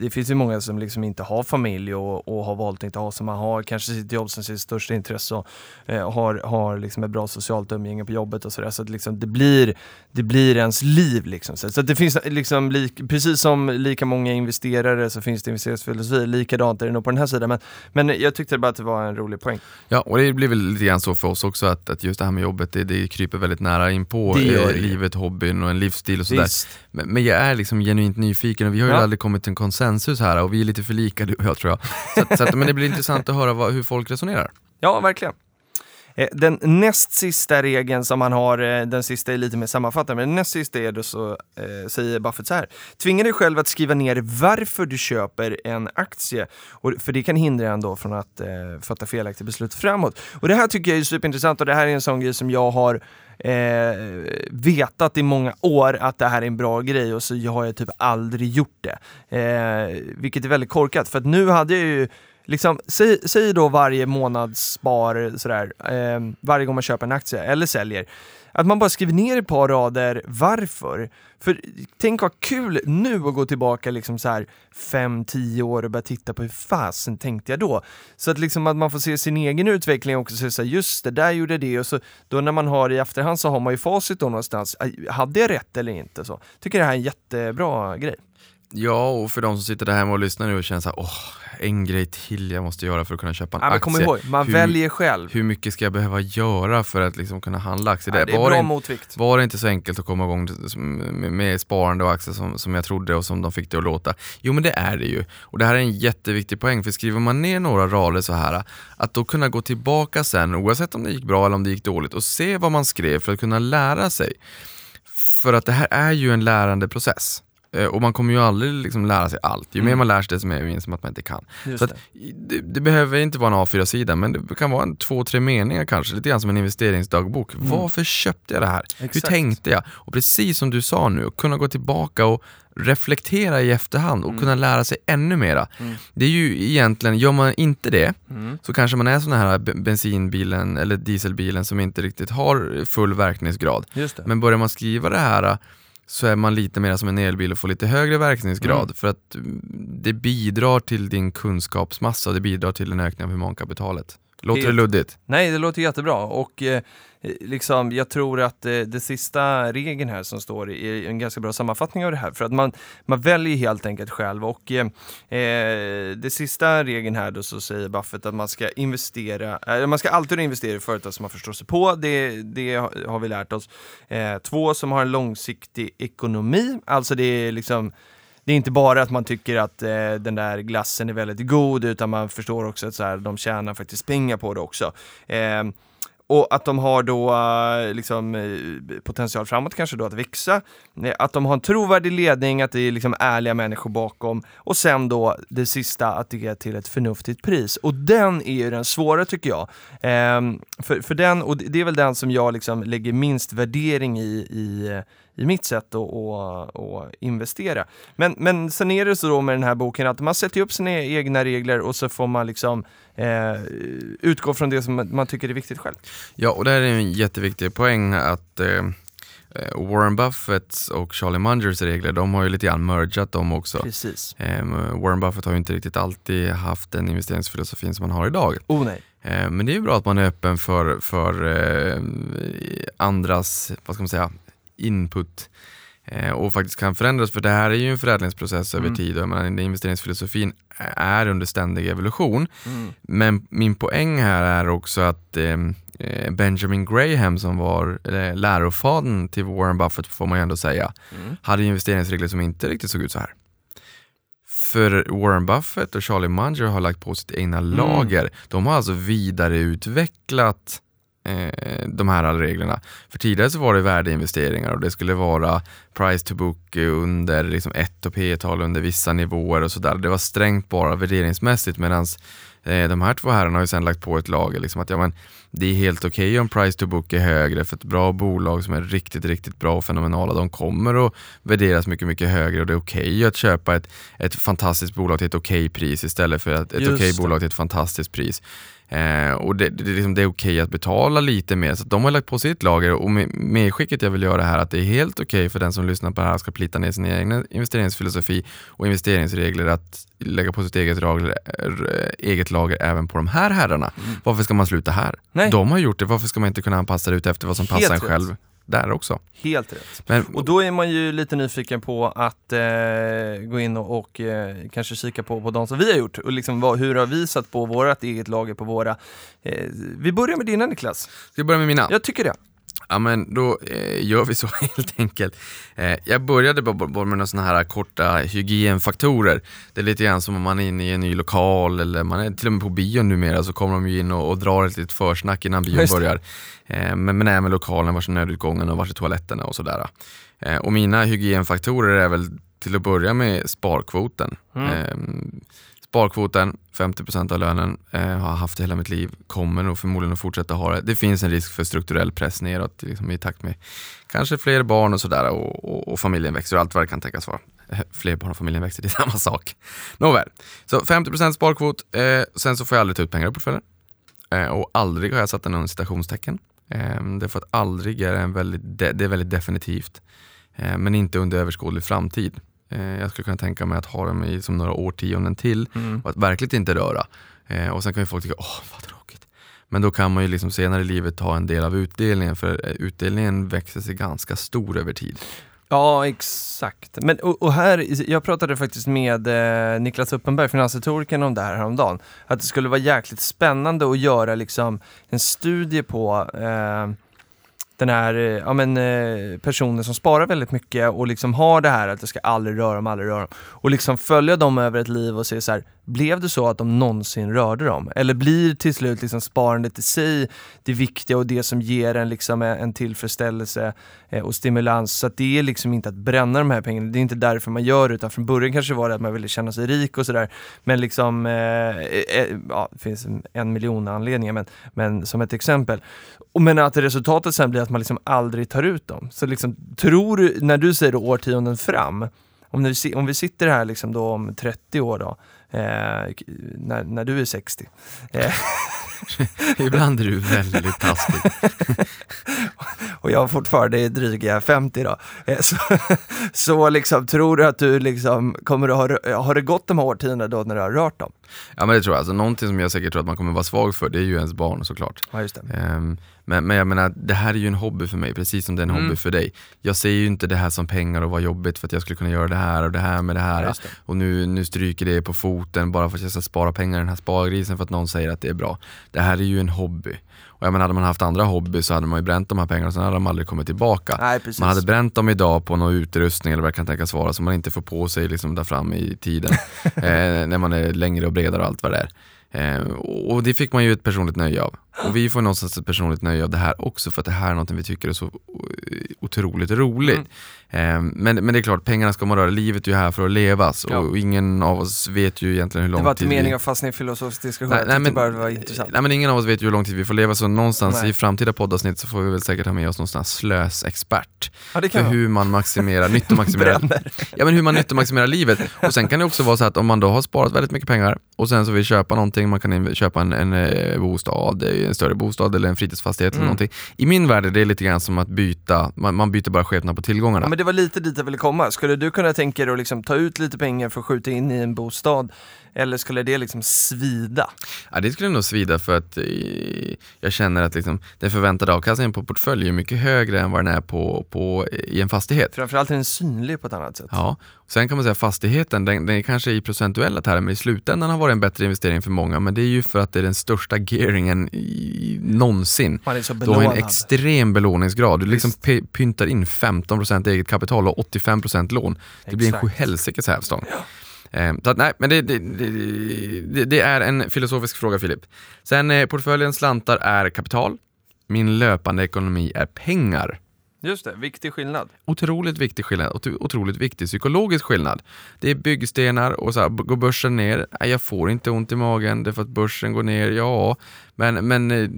det finns ju många som liksom inte har har familj och, och har valt att inte ha, så man har kanske sitt jobb som sitt största intresse och eh, har, har liksom ett bra socialt umgänge på jobbet och sådär. Så att liksom det, blir, det blir ens liv. Liksom. Så, att det finns liksom, lik, precis som lika många investerare så finns det investeringsfilosofi, likadant är det nog på den här sidan. Men, men jag tyckte bara att det var en rolig poäng. Ja, och det blir väl lite grann så för oss också att, att just det här med jobbet, det, det kryper väldigt nära in på eh, livet, hobbyn och en livsstil och sådär. Men, men jag är liksom genuint nyfiken och vi har ju Ja. aldrig kommit till en konsensus här och vi är lite för lika du och jag tror jag. Så, så att, men det blir intressant att höra vad, hur folk resonerar. Ja, verkligen. Eh, den näst sista regeln som man har, eh, den sista är lite mer sammanfattande, men den näst sista är då så eh, säger Buffett så här. Tvinga dig själv att skriva ner varför du köper en aktie, och, för det kan hindra en då från att eh, fatta felaktiga beslut framåt. Och det här tycker jag är superintressant och det här är en sån grej som jag har eh, vetat i många år att det här är en bra grej och så har jag typ aldrig gjort det. Eh, vilket är väldigt korkat, för att nu hade jag ju Liksom, säg, säg då varje månadsspar sådär, eh, varje gång man köper en aktie eller säljer, att man bara skriver ner ett par rader varför. För tänk vad kul nu att gå tillbaka liksom så här 5-10 år och börja titta på hur fasen tänkte jag då? Så att liksom att man får se sin egen utveckling också, så så här, just det, där gjorde det och så då när man har i efterhand så har man ju facit då någonstans, hade jag rätt eller inte? Så. Tycker det här är en jättebra grej. Ja, och för de som sitter där hemma och lyssnar nu och känner såhär, åh, en grej till jag måste göra för att kunna köpa en Ja, aktie. kom ihåg, man hur, väljer själv. Hur mycket ska jag behöva göra för att liksom kunna handla aktier? Ja, det är var, bra det, motvikt. var det inte så enkelt att komma igång med, med sparande och aktier som, som jag trodde och som de fick det att låta? Jo men det är det ju. Och det här är en jätteviktig poäng, för skriver man ner några rader så här, att då kunna gå tillbaka sen, oavsett om det gick bra eller om det gick dåligt, och se vad man skrev för att kunna lära sig. För att det här är ju en lärande process. Eh, Och man kommer ju aldrig liksom lära sig allt. Ju mer man lär sig desto mer inser man att man inte kan. Just Så att, det, det behöver inte vara en A4-sida, men det kan vara en två, tre meningar kanske. Lite grann som en investeringsdagbok. Varför köpte jag det här? Hur Exakt. tänkte jag? Och precis som du sa nu, kunna gå tillbaka och reflektera i efterhand och kunna lära sig ännu mera. Det är ju egentligen, gör man inte det, så kanske man är sån här bensinbilen eller dieselbilen som inte riktigt har full verkningsgrad. Men börjar man skriva det här så är man lite mer som en elbil och får lite högre verkningsgrad Mm. för att mm, det bidrar till din kunskapsmassa och det bidrar till en ökning av humankapitalet. Låter det luddigt? Nej, det låter jättebra. Och eh, liksom, jag tror att eh, det sista regeln här som står är en ganska bra sammanfattning av det här. För att man, man väljer helt enkelt själv. Och eh, eh, det sista regeln här då så säger Buffett att man ska investera, eh, man ska alltid investera i företag som man förstår sig på, det, det har vi lärt oss. Två, som har en långsiktig ekonomi, alltså det är liksom det är inte bara att man tycker att eh, den där glassen är väldigt god, utan man förstår också att så här, de tjänar faktiskt pengar på det också. Eh, och att de har då eh, liksom, eh, potential framåt kanske då att växa. Eh, Att de har en trovärdig ledning, att det är liksom ärliga människor bakom. Och sen då det sista, att det är till ett förnuftigt pris. Och den är ju den svåra tycker jag. Ehm, för, för den, och det det är väl den som jag liksom lägger minst värdering i, i eh, i mitt sätt att, att, att investera. Men, men sen är det så då med den här boken att man sätter upp sina egna regler och så får man liksom eh, utgå från det som man tycker är viktigt själv. Ja, och det här är en jätteviktig poäng att eh, eh, Warren Buffetts och Charlie Mungers regler, de har ju lite grann mergat dem också. Precis. Eh, Warren Buffett har ju inte riktigt alltid haft den investeringsfilosofin som man har idag. Oh nej. Eh, Men det är ju bra att man är öppen för, för eh, andras, vad ska man säga, input eh, och faktiskt kan förändras för det här är ju en förädlingsprocess över Mm. tid och jag menar, den investeringsfilosofin är under ständig evolution. Mm. Men min poäng här är också att eh, eh, Benjamin Graham som var eh, lärofadern till Warren Buffett får man ju ändå säga, Mm. hade investeringsregler som inte riktigt såg ut så här. För Warren Buffett och Charlie Munger har lagt på sitt egna Mm. lager. De har alltså vidareutvecklat eh, de här reglerna. För tidigare så var det värdeinvesteringar och det skulle vara price to book under liksom ett och P-tal under vissa nivåer och sådär. Det var strängt bara värderingsmässigt medan eh, de här två herrarna har ju sen lagt på ett lager liksom att ja, men, det är helt okej om price to book är högre för ett bra bolag som är riktigt, riktigt bra och fenomenala, de kommer att värderas mycket, mycket högre och det är okej att köpa ett, ett fantastiskt bolag till ett okej pris istället för ett, ett okej bolag till ett fantastiskt pris. Eh, och det, det, liksom, det är okej att betala lite mer, så de har lagt på sitt lager och med, medskicket jag vill göra här att det är helt okej för den som lyssnar på det här ska plita ner sin egen investeringsfilosofi och investeringsregler att lägga på sitt eget lager, eget lager även på de här herrarna. Mm. Varför ska man sluta här? Nej. De har gjort det, varför ska man inte kunna anpassa det ut efter vad som helt passar en själv? Där också. Helt rätt. Men, och då är man ju lite nyfiken på att eh, gå in och, och eh, kanske kika på, på de som vi har gjort och liksom vad, hur har vi satt på vårt eget lager på våra. Eh, vi börjar med dina Niklas. Ska vi börja med mina? Jag tycker det. Ja men då eh, gör vi så <laughs> helt enkelt. Eh, jag började bara med några sådana här korta hygienfaktorer. Det är lite grann som om man är inne i en ny lokal eller man är till och med på bion numera så kommer de ju in och, och drar ett litet försnack innan bion börjar. Eh, men, men även lokalen, vars är nödutgången och vars är toaletterna och sådär. Eh, och mina hygienfaktorer är väl till att börja med sparkvoten. Mm. Sparkvoten, 50% av lönen, eh, har haft det hela mitt liv, kommer nog förmodligen att fortsätta ha det. Det finns en risk för strukturell press neråt liksom, i takt med kanske fler barn och sådär och, och, och, familjen växer och allt vad det kan tänkas vara. Eh, <laughs> fler barn och familjen växer, det är <laughs> samma sak. Nåväl, så 50% sparkvot, eh, sen så får jag aldrig ta ut pengar ur portföljen. Eh, och aldrig har jag satt någon citationstecken. Eh, därför att aldrig är en väldigt, det är väldigt definitivt. Eh, men inte under överskådlig framtid. Eh, jag skulle kunna tänka mig att ha dem i som några årtionden till mm. och att verkligen inte röra. Eh, och sen kan ju folk tycka, åh vad tråkigt. Men då kan man ju liksom senare i livet ta en del av utdelningen för eh, utdelningen växer sig ganska stor över tid. Ja, exakt. Men, och, och, här, jag pratade faktiskt med eh, Niklas Uppenberg, finansretorikern, om det här häromdagen. Att det skulle vara jäkligt spännande att göra liksom, en studie på eh, den här eh, ja, men, eh, personen som sparar väldigt mycket och liksom har det här att jag ska aldrig röra dem, aldrig röra dem. Och liksom följa dem över ett liv och se så här, blev det så att de någonsin rörde dem? Eller blir till slut liksom sparandet i sig det viktiga och det som ger en, liksom eh, en tillfredsställelse och stimulans? Så att det är liksom inte att bränna de här pengarna, det är inte därför man gör det, utan från början kanske var det att man ville känna sig rik och sådär. Men liksom, eh, eh, ja, det finns en miljon anledningar, men, men som ett exempel. Men att resultatet sen blir att man liksom aldrig tar ut dem. Så liksom, tror du, när du säger årtionden fram, om, vi, om vi sitter här liksom då om 30 år då, eh, när, när du är 60. Eh. <laughs> Ibland är du väldigt taskig. <laughs> och jag fortfarande är dryga 50 då. Eh, så, <laughs> så liksom, tror du att du liksom kommer att ha, har det gått de här årtiondena då när du har rört dem? Ja men det tror jag. Alltså, någonting som jag säkert tror att man kommer vara svag för, det är ju ens barn såklart. Ja, just det. Um, men, men jag menar, det här är ju en hobby för mig, precis som det är en mm. hobby för dig. Jag ser ju inte det här som pengar och vad jobbigt för att jag skulle kunna göra det här och det här med det här. Det. Och nu, nu stryker det på foten bara för att jag ska spara pengar i den här spargrisen för att någon säger att det är bra. Det här är ju en hobby. Och jag menar, hade man haft andra hobby så hade man ju bränt de här pengarna och sen hade de aldrig kommit tillbaka. Nej, man hade bränt dem idag på någon utrustning eller vad det kan tänkas vara som man inte får på sig liksom där fram i tiden. <laughs> eh, när man är längre och bredare och allt vad det är. Eh, och det fick man ju ett personligt nöje av. Och vi får någonstans ett personligt nöje av det här också för att det här är något vi tycker är så otroligt roligt. Mm. Eh, men, men det är klart, pengarna ska man röra, livet är ju här för att levas ja. och ingen av oss vet ju egentligen hur lång tid... Det var inte meningen att fastna i filosofisk diskussion, nej, nej, men, det var intressant. Nej men ingen av oss vet ju hur lång tid vi får leva så någonstans nej. i framtida poddavsnitt så får vi väl säkert ha med oss någon sån här slösexpert. Ja, för hur man maximerar, nyttomaximerar, <laughs> ja, men hur man nyttomaximerar livet. Och sen kan det också vara så att om man då har sparat väldigt mycket pengar och sen så vill köpa någonting, man kan köpa en, en, en eh, bostad, en större bostad eller en fritidsfastighet mm. eller någonting. I min värld är det lite grann som att byta, man, man byter bara skepnad på tillgångarna. Ja, men det var lite dit jag ville komma. Skulle du kunna tänka dig att liksom ta ut lite pengar för att skjuta in i en bostad eller skulle det liksom svida? Ja, det skulle nog svida för att eh, jag känner att liksom, den förväntade avkastningen på portfölj är mycket högre än vad den är på, på, i en fastighet. Framförallt är den synlig på ett annat sätt. Ja, sen kan man säga fastigheten, den, den är kanske i procentuella termer i slutändan har varit en bättre investering för många, men det är ju för att det är den största gearingen i, någonsin. Man är så du har en extrem belåningsgrad. Du liksom pyntar in 15% eget kapital och 85% lån. Det Exakt. blir en sjuhelsikes hävstång. Ja. Eh, så att, nej, men det, det, det, det, är en filosofisk fråga Filip. Sen eh, portföljens slantar är kapital. Min löpande ekonomi är pengar. Just det, viktig skillnad. Otroligt viktig skillnad, otroligt viktig psykologisk skillnad. Det är byggstenar och så här, går börsen ner, jag får inte ont i magen därför att börsen går ner, ja, men, men eh,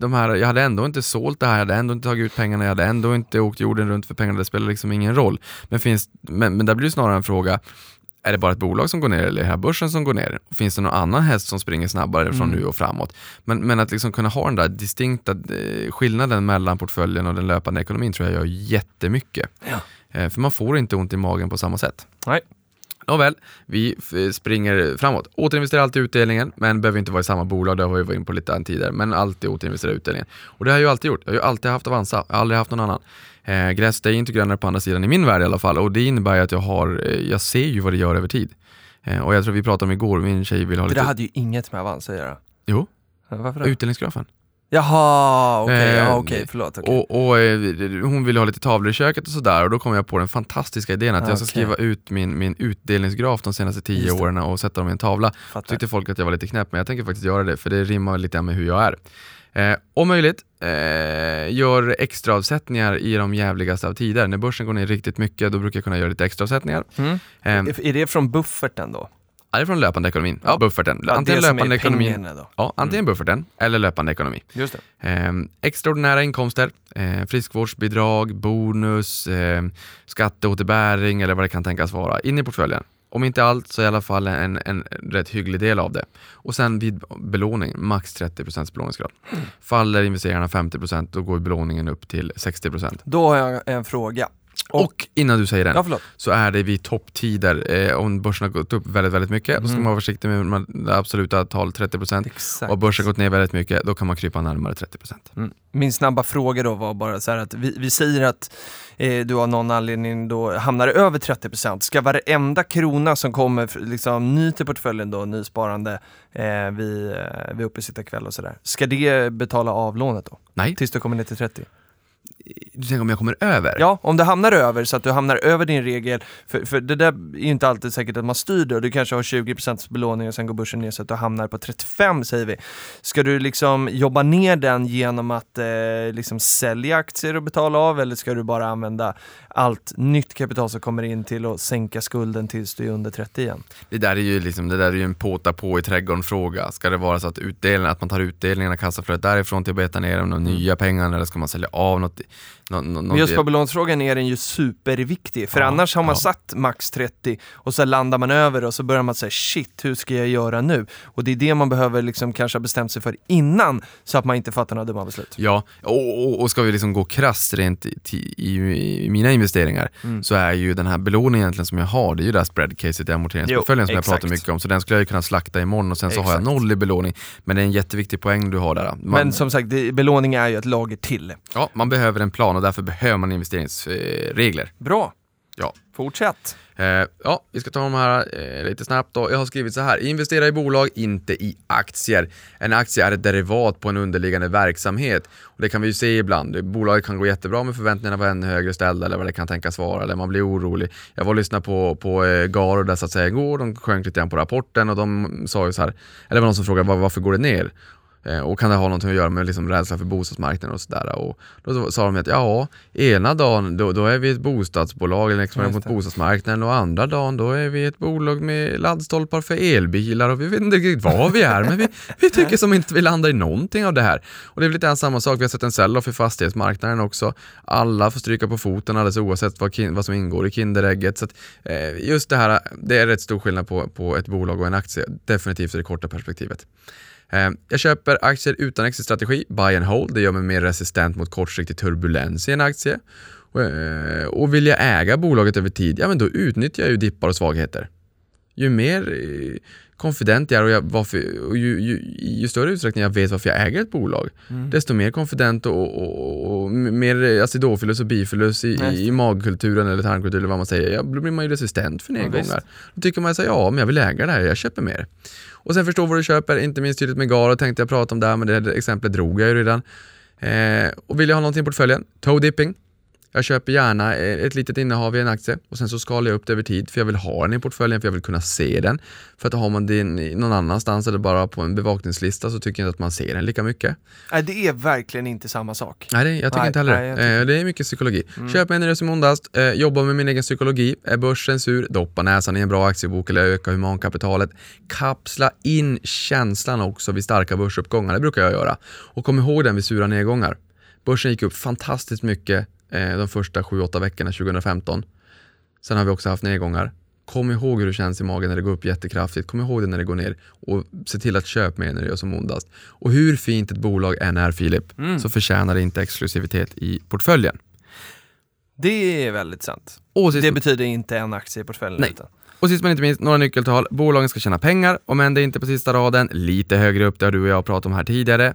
de här, jag hade ändå inte sålt det här, jag hade ändå inte tagit ut pengarna, jag hade ändå inte åkt jorden runt för pengarna, det spelar liksom ingen roll. Men, finns, men, men där blir det snarare en fråga, är det bara ett bolag som går ner eller är det här börsen som går ner? Finns det någon annan häst som springer snabbare från Mm. nu och framåt? Men, men att liksom kunna ha den där distinkta eh, skillnaden mellan portföljen och den löpande ekonomin tror jag gör jättemycket. Ja. Eh, för man får inte ont i magen på samma sätt. Nej. Nåväl, vi f- springer framåt. Återinvestera alltid utdelningen, men behöver inte vara i samma bolag, det har vi varit in på lite tidigare, men alltid återinvestera utdelningen. Och det har jag ju alltid gjort, jag har ju alltid haft Avanza, jag har aldrig haft någon annan. Eh, gräs det är inte grönare på andra sidan i min värld i alla fall och det innebär ju att jag har, eh, jag ser ju vad det gör över tid. Eh, och jag tror vi pratade om igår, min tjej vill ha Det lite... där hade ju inget med Avanza att göra. Jo, Varför det? utdelningsgrafen. Jaha, okej, Eh, ja, okej, förlåt. okej. Och, och eh, hon ville ha lite tavlor i köket och sådär och då kom jag på den fantastiska idén att jag ska skriva ut min, min utdelningsgraf de senaste tio det. åren och sätta dem i en tavla. Fattar. tyckte folk att jag var lite knäpp, men jag tänker faktiskt göra det för det rimmar lite med hur jag är. Eh, om möjligt, eh, gör extraavsättningar i de jävligaste av tider. När börsen går ner riktigt mycket, då brukar jag kunna göra lite extraavsättningar. Mm. Eh, Är är det från bufferten då? är det från löpande ekonomin? Ja, bufferten. Ja, Antingen löpande är då. ja, antingen bufferten eller löpande ekonomi. Just. Eh, extraordinära inkomster, eh, friskvårdsbidrag, bonus, eh, skatteåterbäring eller vad det kan tänkas vara, in i portföljen. Om inte allt så i alla fall en, en rätt hygglig del av det. Och sen vid belåning, max 30% belåningsgrad. Faller investeringarna 50% då går belåningen upp till 60%. Då har jag en fråga. Och innan du säger den, Ja, så är det vid topptider, eh, om börsen har gått upp väldigt, väldigt mycket, då ska Mm. man vara försiktig med det absoluta tal 30%. Exakt. Och börsen har gått ner väldigt mycket, då kan man krypa närmare 30%. Mm. Min snabba fråga då var bara så att vi, vi säger att eh, du av någon anledning då hamnar över 30%. Ska varenda krona som kommer liksom, ny till portföljen då, nysparande eh, vid, eh, vid uppesittarkväll och sådär. Ska det betala av lånet då? Nej, Tills du kommer ner till 30? Du tänker om jag kommer över? Ja, om du hamnar över så att du hamnar över din regel, för, för det där är ju inte alltid säkert att man styr det du kanske har 20% belåning och sen går börsen ner så att du hamnar på 35 säger vi. Ska du liksom jobba ner den genom att eh, liksom sälja aktier och betala av eller ska du bara använda allt nytt kapital som kommer in till att sänka skulden tills du är under 30 igen? Det där är ju liksom, det där är ju en påta på i trädgården fråga. Ska det vara så att, utdelningen, att man tar utdelningarna, kassaflödet därifrån till att beta ner de nya pengarna eller ska man sälja av något? något, något Men just på belåningsfrågan är den ju superviktig, för Ja, annars har man ja. satt max 30 och så landar man över och så börjar man säga shit, hur ska jag göra nu? Och det är det man behöver liksom kanske ha bestämt sig för innan, så att man inte fattar några dumma beslut. Ja, och, och, och ska vi liksom gå krasst rent i, i, i mina investeringar Mm. så är ju den här belåningen egentligen som jag har, det är ju det här spread-caset i amorteringsportföljen som jag exakt. pratar mycket om. Så den skulle jag ju kunna slakta imorgon och sen så har jag Exakt. noll i belåning. Men det är en jätteviktig poäng du har där. Man, Men som sagt, det, belåning är ju ett lager till. ja, man behöver en plan och därför behöver man investeringsregler. Bra, Ja. fortsätt. Eh, ja, vi ska ta de här eh, lite snabbt då. Jag har skrivit så här. Investera i bolag, inte i aktier. En aktie är ett derivat på en underliggande verksamhet. Och det kan vi ju se ibland. Bolaget kan gå jättebra men förväntningarna var ännu högre ställda eller vad det kan tänkas vara. Eller man blir orolig. Jag var och lyssnade på, på eh, Garo där så att säga igår. De sjönk lite grann på rapporten och de sa ju så här. Eller det var någon som frågade "Var- varför går det ner? Eh, Och kan det ha någonting att göra med liksom rädsla för bostadsmarknaden och sådär. Och då sa de att ja, ena dagen då, då är vi ett bostadsbolag eller expanderar Just mot bostadsmarknaden och andra dagen då är vi ett bolag med laddstolpar för elbilar och vi vet inte riktigt vad vi är men vi, vi <laughs> tycker som inte vi landar i någonting av det här. Och det är väl lite grann samma sak, vi har sett en sell-off i fastighetsmarknaden också. Alla får stryka på foten alldeles oavsett vad, vad som ingår i Kinderägget. Så att, eh, just det här, det är rätt stor skillnad på, på ett bolag och en aktie, definitivt i det korta perspektivet. Eh, Jag köper aktier utan exitstrategi, buy and hold. Det gör mig mer resistent mot kortsiktig turbulens i en aktie. Och, eh, vill jag äga bolaget över tid, ja men då utnyttjar jag ju dippar och svagheter. Ju mer eh, confident jag är och, jag, varför, och ju, ju, ju större utsträckning jag vet varför jag äger ett bolag, Mm. desto mer confident och, och, och, mer acidofilus och bifilus i, i, i magkulturen eller tarmkulturen eller vad man säger, ja, då blir man ju resistent för Ja, nedgångar. visst. då tycker man så här, ja men jag vill äga det här, jag köper mer. Och sen förstå vad du köper, inte minst tydligt med Garo tänkte jag prata om där, men det exemplet drog jag ju redan. Eh, och vill jag ha någonting i portföljen, toe dipping. Jag köper gärna eh, ett litet innehav i en aktie och sen så skalar jag upp det över tid för jag vill ha den i portföljen, för jag vill kunna se den. För att har man den i någon annanstans eller bara på en bevakningslista så tycker jag inte att man ser den lika mycket. Nej, det är verkligen inte samma sak. Nej, det, jag tycker Nej, inte heller nej, tycker- Eh, Det är mycket psykologi. Köp en som ondast, eh, jobba med min egen psykologi, är börsen sur, doppa näsan i en bra aktiebok eller öka humankapitalet. Kapsla in känslan också vid starka börsuppgångar, det brukar jag göra. Och kom ihåg den vid sura nedgångar. Börsen gick upp fantastiskt mycket de första 7-8 veckorna 2015. Sen har vi också haft nedgångar. Kom ihåg hur det känns i magen när det går upp jättekraftigt. Kom ihåg det när det går ner. Och se till att köpa mer när det gör som ondast. Och hur fint ett bolag än är Filip, Mm. så förtjänar det inte exklusivitet i portföljen. Det är väldigt sant. Sist, Det betyder inte en aktie i portföljen. Nej. utan- och sist men inte minst, några nyckeltal. Bolagen ska tjäna pengar, om än det inte är på sista raden. Lite högre upp, det har du och jag pratat om här tidigare.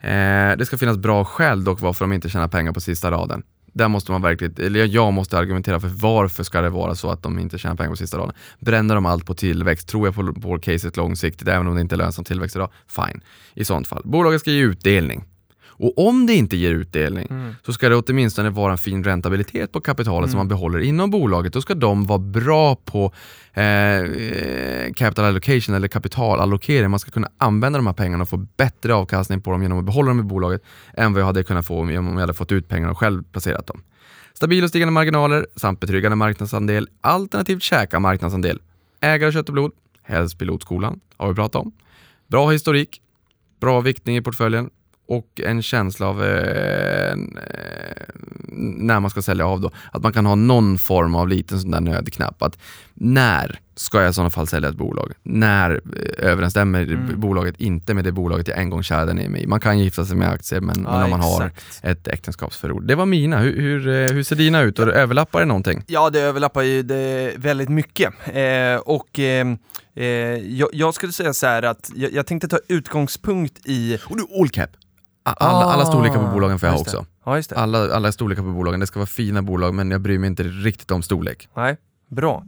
Eh, det ska finnas bra skäl dock varför de inte tjänar pengar på sista raden. Där måste man verkligen, eller jag måste argumentera för varför ska det vara så att de inte tjänar pengar på sista raden. Bränner de allt på tillväxt, tror jag på, på caset långsiktigt, även om det inte är lönsam tillväxt idag, fine. I sånt fall. Bolaget ska ge utdelning. Och om det inte ger utdelning Mm. så ska det åtminstone vara en fin räntabilitet på kapitalet som man behåller inom bolaget. Då ska de vara bra på eh, capital allocation eller kapitalallokering. Man ska kunna använda de här pengarna och få bättre avkastning på dem genom att behålla dem i bolaget än vad jag hade kunnat få om jag hade fått ut pengarna och själv placerat dem. Stabila och stigande marginaler samt betryggande marknadsandel alternativt käka marknadsandel. Ägare kött och blod, helst pilotskolan, har vi pratat om. Bra historik, bra viktning i portföljen och en känsla av eh, eh, när man ska sälja av då, att man kan ha någon form av liten sån där nödknapp. Att när ska jag i sådana fall sälja ett bolag? När eh, överensstämmer Mm. bolaget inte med det bolaget jag en gång kärade ner mig i? Man kan gifta sig med aktier men, men Ja, om man har ett äktenskapsförord. Det var mina. Hur, hur, eh, hur ser dina ut? Och överlappar det någonting? Ja, det överlappar ju det väldigt mycket. Eh, och eh, eh, jag, jag skulle säga så här att jag, jag tänkte ta utgångspunkt i... Och du, all cap! Alla, alla storlekar på bolagen får jag ha Ah, Just det. också. Ja, just det. Alla, alla storlekar på bolagen. Det ska vara fina bolag men jag bryr mig inte riktigt om storlek. Nej, bra.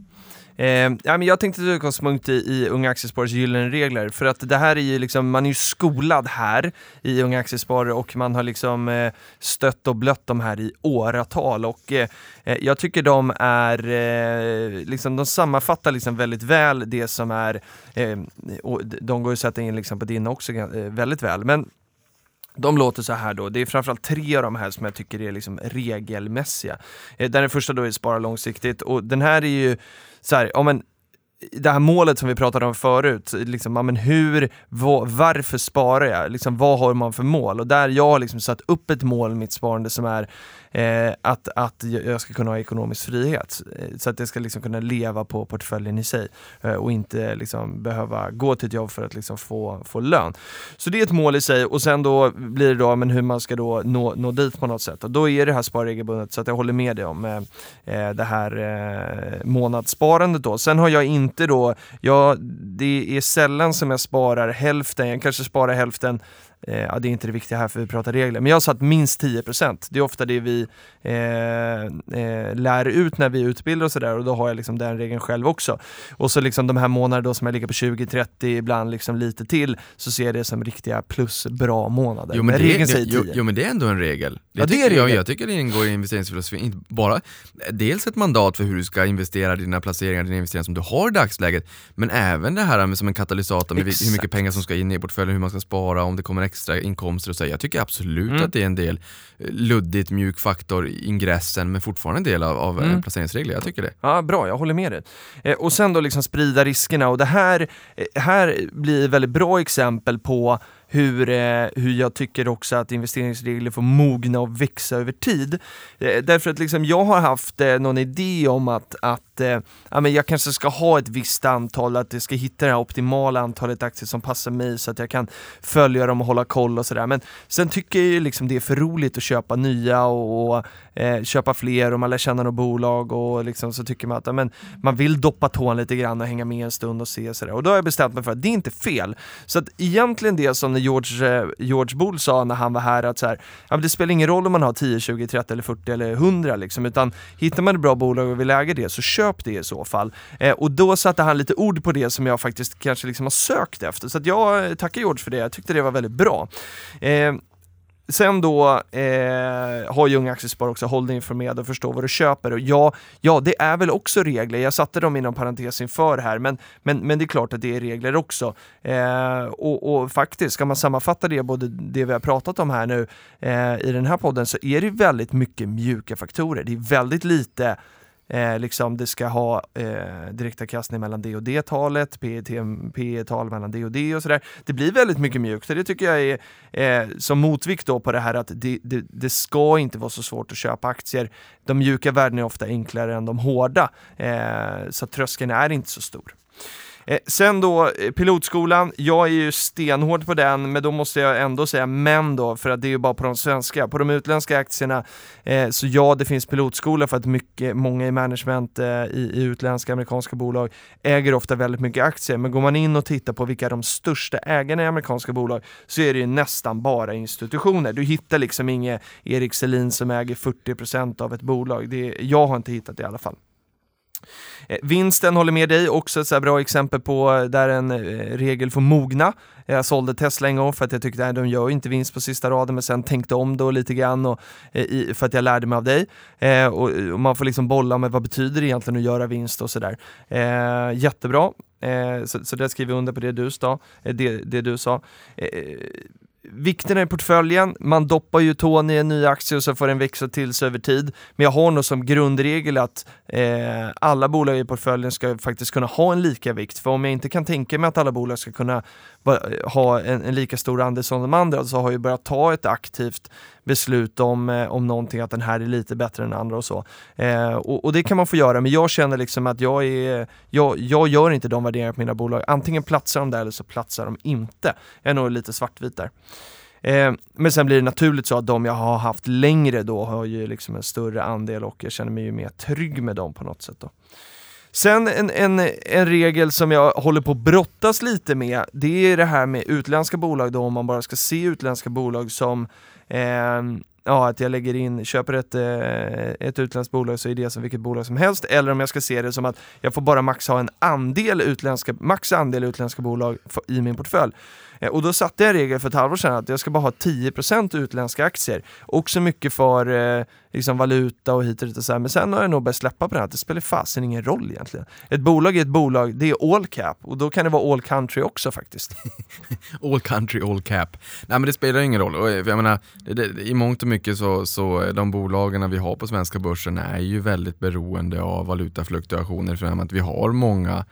Eh, ja, men jag tänkte ta utgångspunkt i, i Unga Aktiesparares gyllene regler, för att det här är ju liksom, man är ju skolad här i Unga Aktiesparare och man har liksom eh, stött och blött de här i åratal och eh, eh, jag tycker de är, eh, liksom, de sammanfattar liksom väldigt väl det som är, eh, och de går ju att sätta in liksom på din också eh, väldigt väl, men de låter så här då, det är framförallt tre av de här som jag tycker är liksom regelmässiga. Eh, den första då är spara långsiktigt och den här är ju så här, ja men det här målet som vi pratade om förut, liksom, ja, men hur, vad, varför sparar jag? Liksom, vad har man för mål? Och där jag har liksom satt upp ett mål i mitt sparande som är eh, att, att jag ska kunna ha ekonomisk frihet. Eh, så att jag ska liksom kunna leva på portföljen i sig eh, och inte liksom behöva gå till ett jobb för att liksom få, få lön. Så det är ett mål i sig och sen då blir det då men hur man ska då nå, nå dit på något sätt. Och då är det här sparregelbundet så att jag håller med dig om eh, eh det här eh, månadssparandet då. Sen har jag inte då, jag, det är sällan som jag sparar hälften, jag kanske sparar hälften Eh, ja, det är inte det viktiga här för vi pratar regler, men jag har satt minst 10%. Det är ofta det vi eh, eh, lär ut när vi utbildar och sådär och då har jag liksom den regeln själv också. Och så liksom de här månaderna då som jag ligger på 20-30, ibland liksom lite till, så ser jag det som riktiga plus bra månader. Jo men, det, regeln det, säger jo, 10. jo men det är ändå en regel. Ja, det är jag, jag tycker det ingår i investeringsfilosofin, inte bara dels ett mandat för hur du ska investera dina placeringar, dina investeringar som du har i dagsläget, men även det här med som en katalysator med vil- hur mycket Exakt. pengar som ska in i portföljen, hur man ska spara, om det kommer extra inkomster och så. Jag tycker absolut Mm. att det är en del eh, luddigt, mjuk faktor i ingressen, men fortfarande en del av, av Mm. mm. placeringsregler. Jag tycker det. Ja, bra, jag håller med dig. Eh, och sen då liksom sprida riskerna och det här, eh, här blir väldigt bra exempel på hur, eh, hur jag tycker också att investeringsregler får mogna och växa över tid. Eh, därför att liksom jag har haft eh, någon idé om att, att eh, ja, men jag kanske ska ha ett visst antal, att jag ska hitta det här optimala antalet aktier som passar mig så att jag kan följa dem och hålla koll och sådär. Men sen tycker jag ju liksom det är för roligt att köpa nya och, och eh, köpa fler och man lär känna något bolag och liksom så tycker man att ja, men, man vill doppa tån lite grann och hänga med en stund och se sådär. Och då har jag bestämt mig för att det är inte fel. Så att egentligen det som George, eh, George Bull sa när han var här att så här, ja, det spelar ingen roll om man har 10, 20, 30 eller 40 eller 100 liksom, utan hittar man ett bra bolag och vill äga det så köp det i så fall. Eh, och då satte han lite ord på det som jag faktiskt kanske liksom har sökt efter. Så att jag eh, tackar George för det, jag tyckte det var väldigt bra. Eh, Sen då eh, har ju Unga Aktiespar också håll dig informerad och förstå vad du köper. Och ja, ja, det är väl också regler. Jag satte dem inom parentes inför här, men, men, men det är klart att det är regler också. Eh, och, och faktiskt, ska man sammanfatta det, både det vi har pratat om här nu eh, i den här podden, så är det väldigt mycket mjuka faktorer. Det är väldigt lite Eh, liksom det ska ha eh, direktavkastning mellan det och det talet, P tal mellan det och det och sådär. Det blir väldigt mycket mjukt och det tycker jag är eh, som motvikt då på det här att det, det, det, ska inte vara så svårt att köpa aktier. De mjuka värdena är ofta enklare än de hårda, eh, så tröskeln är inte så stor. Eh, sen då eh, pilotskolan, jag är ju stenhård på den, men då måste jag ändå säga men då, för att det är ju bara på de svenska. På de utländska aktierna, eh, så ja, det finns pilotskola för att mycket, många i management eh, i, i utländska amerikanska bolag äger ofta väldigt mycket aktier, men går man in och tittar på vilka de största ägarna i amerikanska bolag så är det ju nästan bara institutioner. Du hittar liksom inget Erik Selin som äger 40% av ett bolag. Det, jag har inte hittat det i alla fall. Eh, vinsten håller med dig, också ett så bra exempel på eh, där en eh, regel får mogna. Jag sålde Tesla en gång för att jag tyckte att de gör inte vinst på sista raden men sen tänkte om då lite grann och, för att jag lärde mig av dig. och, man får liksom bolla med vad betyder det egentligen att göra vinst och sådär. jättebra. så, så där skriver jag under på det du sa. det, det du sa vikterna i portföljen, man doppar ju tån i en ny aktie och så får den växa till sig över tid. Men jag har nog som grundregel att eh, alla bolag i portföljen ska faktiskt kunna ha en lika vikt. För om jag inte kan tänka mig att alla bolag ska kunna ha en, en, lika stor andel som de andra så har jag börjat ta ett aktivt beslut om, eh, om någonting, att den här är lite bättre än andra och så. Eh, och, och, det kan man få göra, men jag känner liksom att jag, är, jag, jag gör inte de värderingarna på mina bolag. Antingen platsar de där eller så platsar de inte. Jag är nog lite svartvit där. Eh, men sen blir det naturligt så att de jag har haft längre då har ju liksom en större andel och jag känner mig ju mer trygg med dem på något sätt. Då. Sen en, en, en regel som jag håller på att brottas lite med, det är det här med utländska bolag då, om man bara ska se utländska bolag som Ehm, ja, att jag lägger in, köper ett, eh, ett utländskt bolag så är det som vilket bolag som helst, eller om jag ska se det som att jag får bara max ha en andel utländska, max andel utländska bolag i min portfölj. Eh, och då satte jag en regel för ett halvår sedan att jag ska bara ha 10% utländska aktier. Också mycket för eh, liksom valuta och hit och dit och så här. Men sen har jag nog börjat släppa på det här, det spelar fasen ingen roll egentligen. Ett bolag är ett bolag, det är all cap och då kan det vara all country också faktiskt. <laughs> all country, all cap. Nej men det spelar ingen roll. Och eh, jag menar, det, det, I mångt och mycket så, så eh, de bolagen vi har på svenska börsen är ju väldigt beroende av valutafluktuationer för att vi har många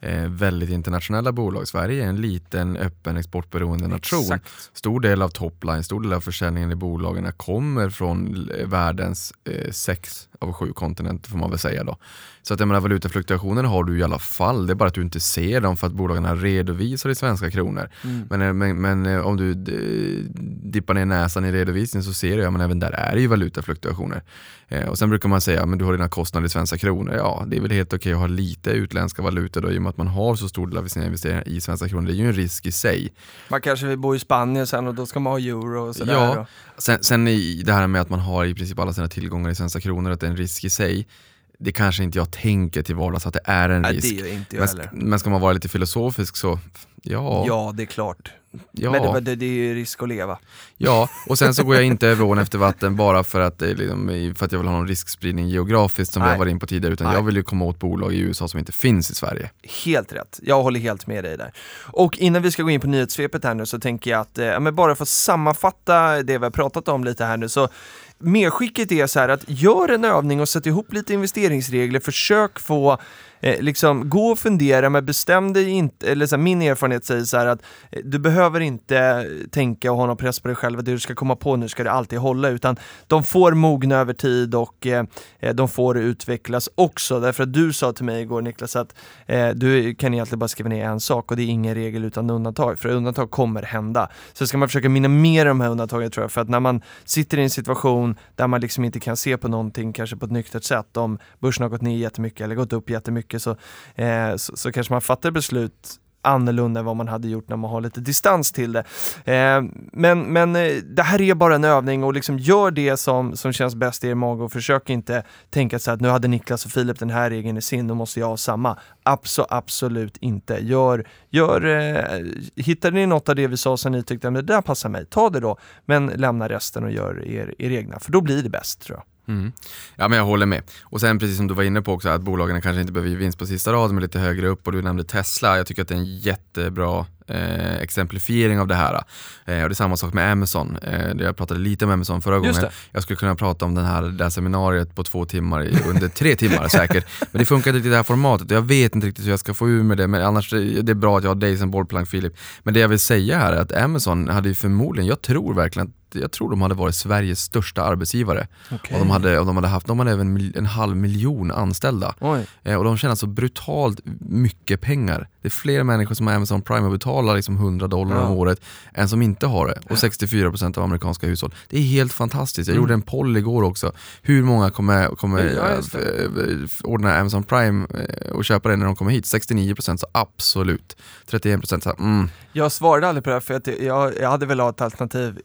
eh, väldigt internationella bolag. Sverige är en liten öppen exportberoende nation. Exakt. Stor del av topline, stor del av försäljningen i bolagen kommer från världens eh, sex av sju kontinenter får man väl säga då. Så att jag menar, valutafluktuationerna har du i alla fall, det är bara att du inte ser dem för att bolagen redovisar i svenska kronor. Mm. Men, eh, men, men, eh, om du dippar ner näsan i redovisningen så ser du, ja men även där är det ju valutafluktuationer. Eh, och sen brukar man säga, men du har dina kostnader i svenska kronor. Ja, det är väl helt okej okay att ha lite utländska valutor då, i och med att man har så stor del av sina investeringar i svenska kronor. Det är ju en risk i sig. Man kanske vill bo i Spanien sen och då ska man ha euro och sådär. Ja, sen, sen i det här med att man har i princip alla sina tillgångar i svenska kronor, att det är en risk i sig det kanske inte jag tänker till vardags att det är en risk. Nej, jag men, men ska man vara lite filosofisk så, ja. Ja, det är klart. Ja. Men det, det, det är ju risk att leva. Ja, och sen så går jag inte <laughs> över ån efter vatten bara för att, liksom, för att jag vill ha någon riskspridning geografiskt som Nej. vi har varit in på tidigare, utan Nej. jag vill ju komma åt bolag i USA som inte finns i Sverige. Helt rätt, jag håller helt med dig där. Och innan vi ska gå in på nyhetssvepet här nu så tänker jag att, eh, men bara för att sammanfatta det vi har pratat om lite här nu, så medskicket är så här att gör en övning och sätt ihop lite investeringsregler, försök få eh, liksom, gå och fundera men bestäm dig inte, eller så här, min erfarenhet säger så här att eh, du behöver inte tänka och ha någon press på dig själv att det du ska komma på nu ska det alltid hålla, utan de får mogna över tid och eh, eh, de får utvecklas också. Därför att du sa till mig igår Niklas att eh, du kan egentligen bara skriva ner en sak och det är ingen regel utan undantag, för undantag kommer hända. Så ska man försöka minimera de här undantagen tror jag, för att när man sitter i en situation där man liksom inte kan se på någonting kanske på ett nyktert sätt, om börsen har gått ner jättemycket eller gått upp jättemycket mycket så, eh, så, så, kanske man fattar beslut annorlunda än vad man hade gjort när man har lite distans till det. Eh, men men eh, det här är bara en övning och liksom gör det som, som känns bäst i er mage och försök inte tänka så att nu hade Niklas och Filip den här regeln i sin, då måste jag ha samma. Abso, absolut inte. Gör, gör, eh, hittade ni något av det vi sa som ni tyckte, det där passar mig, ta det då, men lämna resten och gör er, er egna, för då blir det bäst tror jag. Mm. Ja men jag håller med. Och sen precis som du var inne på också att bolagen kanske inte behöver ge vinst på sista raden men lite högre upp och du nämnde Tesla. Jag tycker att det är en jättebra eh, exemplifiering av det här. Eh, och det är samma sak med Amazon. Eh, jag pratade lite om Amazon förra gången. Jag skulle kunna prata om den här, det här seminariet på två timmar i, under tre timmar <laughs> säkert. Men det funkar inte riktigt i det här formatet. Jag vet inte riktigt hur jag ska få ur med det men annars det är bra att jag har dig som bollplank Filip. Men det jag vill säga här är att Amazon hade ju förmodligen, jag tror verkligen jag tror de hade varit Sveriges största arbetsgivare. Okay. Och de hade, och de hade haft de hade även en, halv miljon anställda. Eh, och de tjänar så brutalt mycket pengar. Det är fler människor som har Amazon Prime och betalar liksom 100 dollar ja. om året än som inte har det. Och 64% av amerikanska hushåll. Det är helt fantastiskt. Jag mm. gjorde en poll igår också. Hur många kommer, kommer ja, ordna Amazon Prime eh, och köpa det när de kommer hit? 69% så absolut. 31% så mm. Jag svarade aldrig på det här för att jag, jag hade velat ha ett alternativ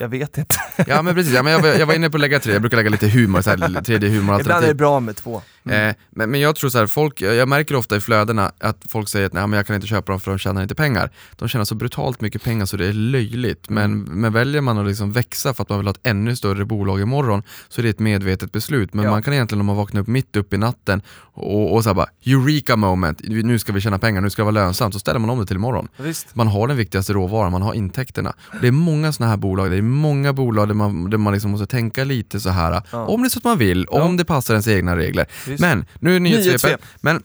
jag vet inte. Ja men precis, ja, men jag, jag var inne på att lägga tre, jag brukar lägga lite humor, så här, tredje humor Ibland är det bra med två. Mm. Eh, men, men jag tror så här, folk, jag märker ofta i flödena att folk säger att Nej, men jag kan inte köpa dem för de tjänar inte pengar. De tjänar så brutalt mycket pengar så det är löjligt. Men, mm. men väljer man att liksom växa för att man vill ha ett ännu större bolag imorgon så är det ett medvetet beslut. Men ja. man kan egentligen om man vaknar upp mitt upp i natten och, och så bara Eureka moment, nu ska vi tjäna pengar, nu ska det vara lönsamt. Så ställer man om det till imorgon. Visst. Man har den viktigaste råvaran, man har intäkterna. Det är många sådana här bolag, det är många bolag där man, där man liksom måste tänka lite så här. Ja. om det är så att man vill, ja. om det passar ens egna regler. Visst. Men nu är nyhetssvepet. Men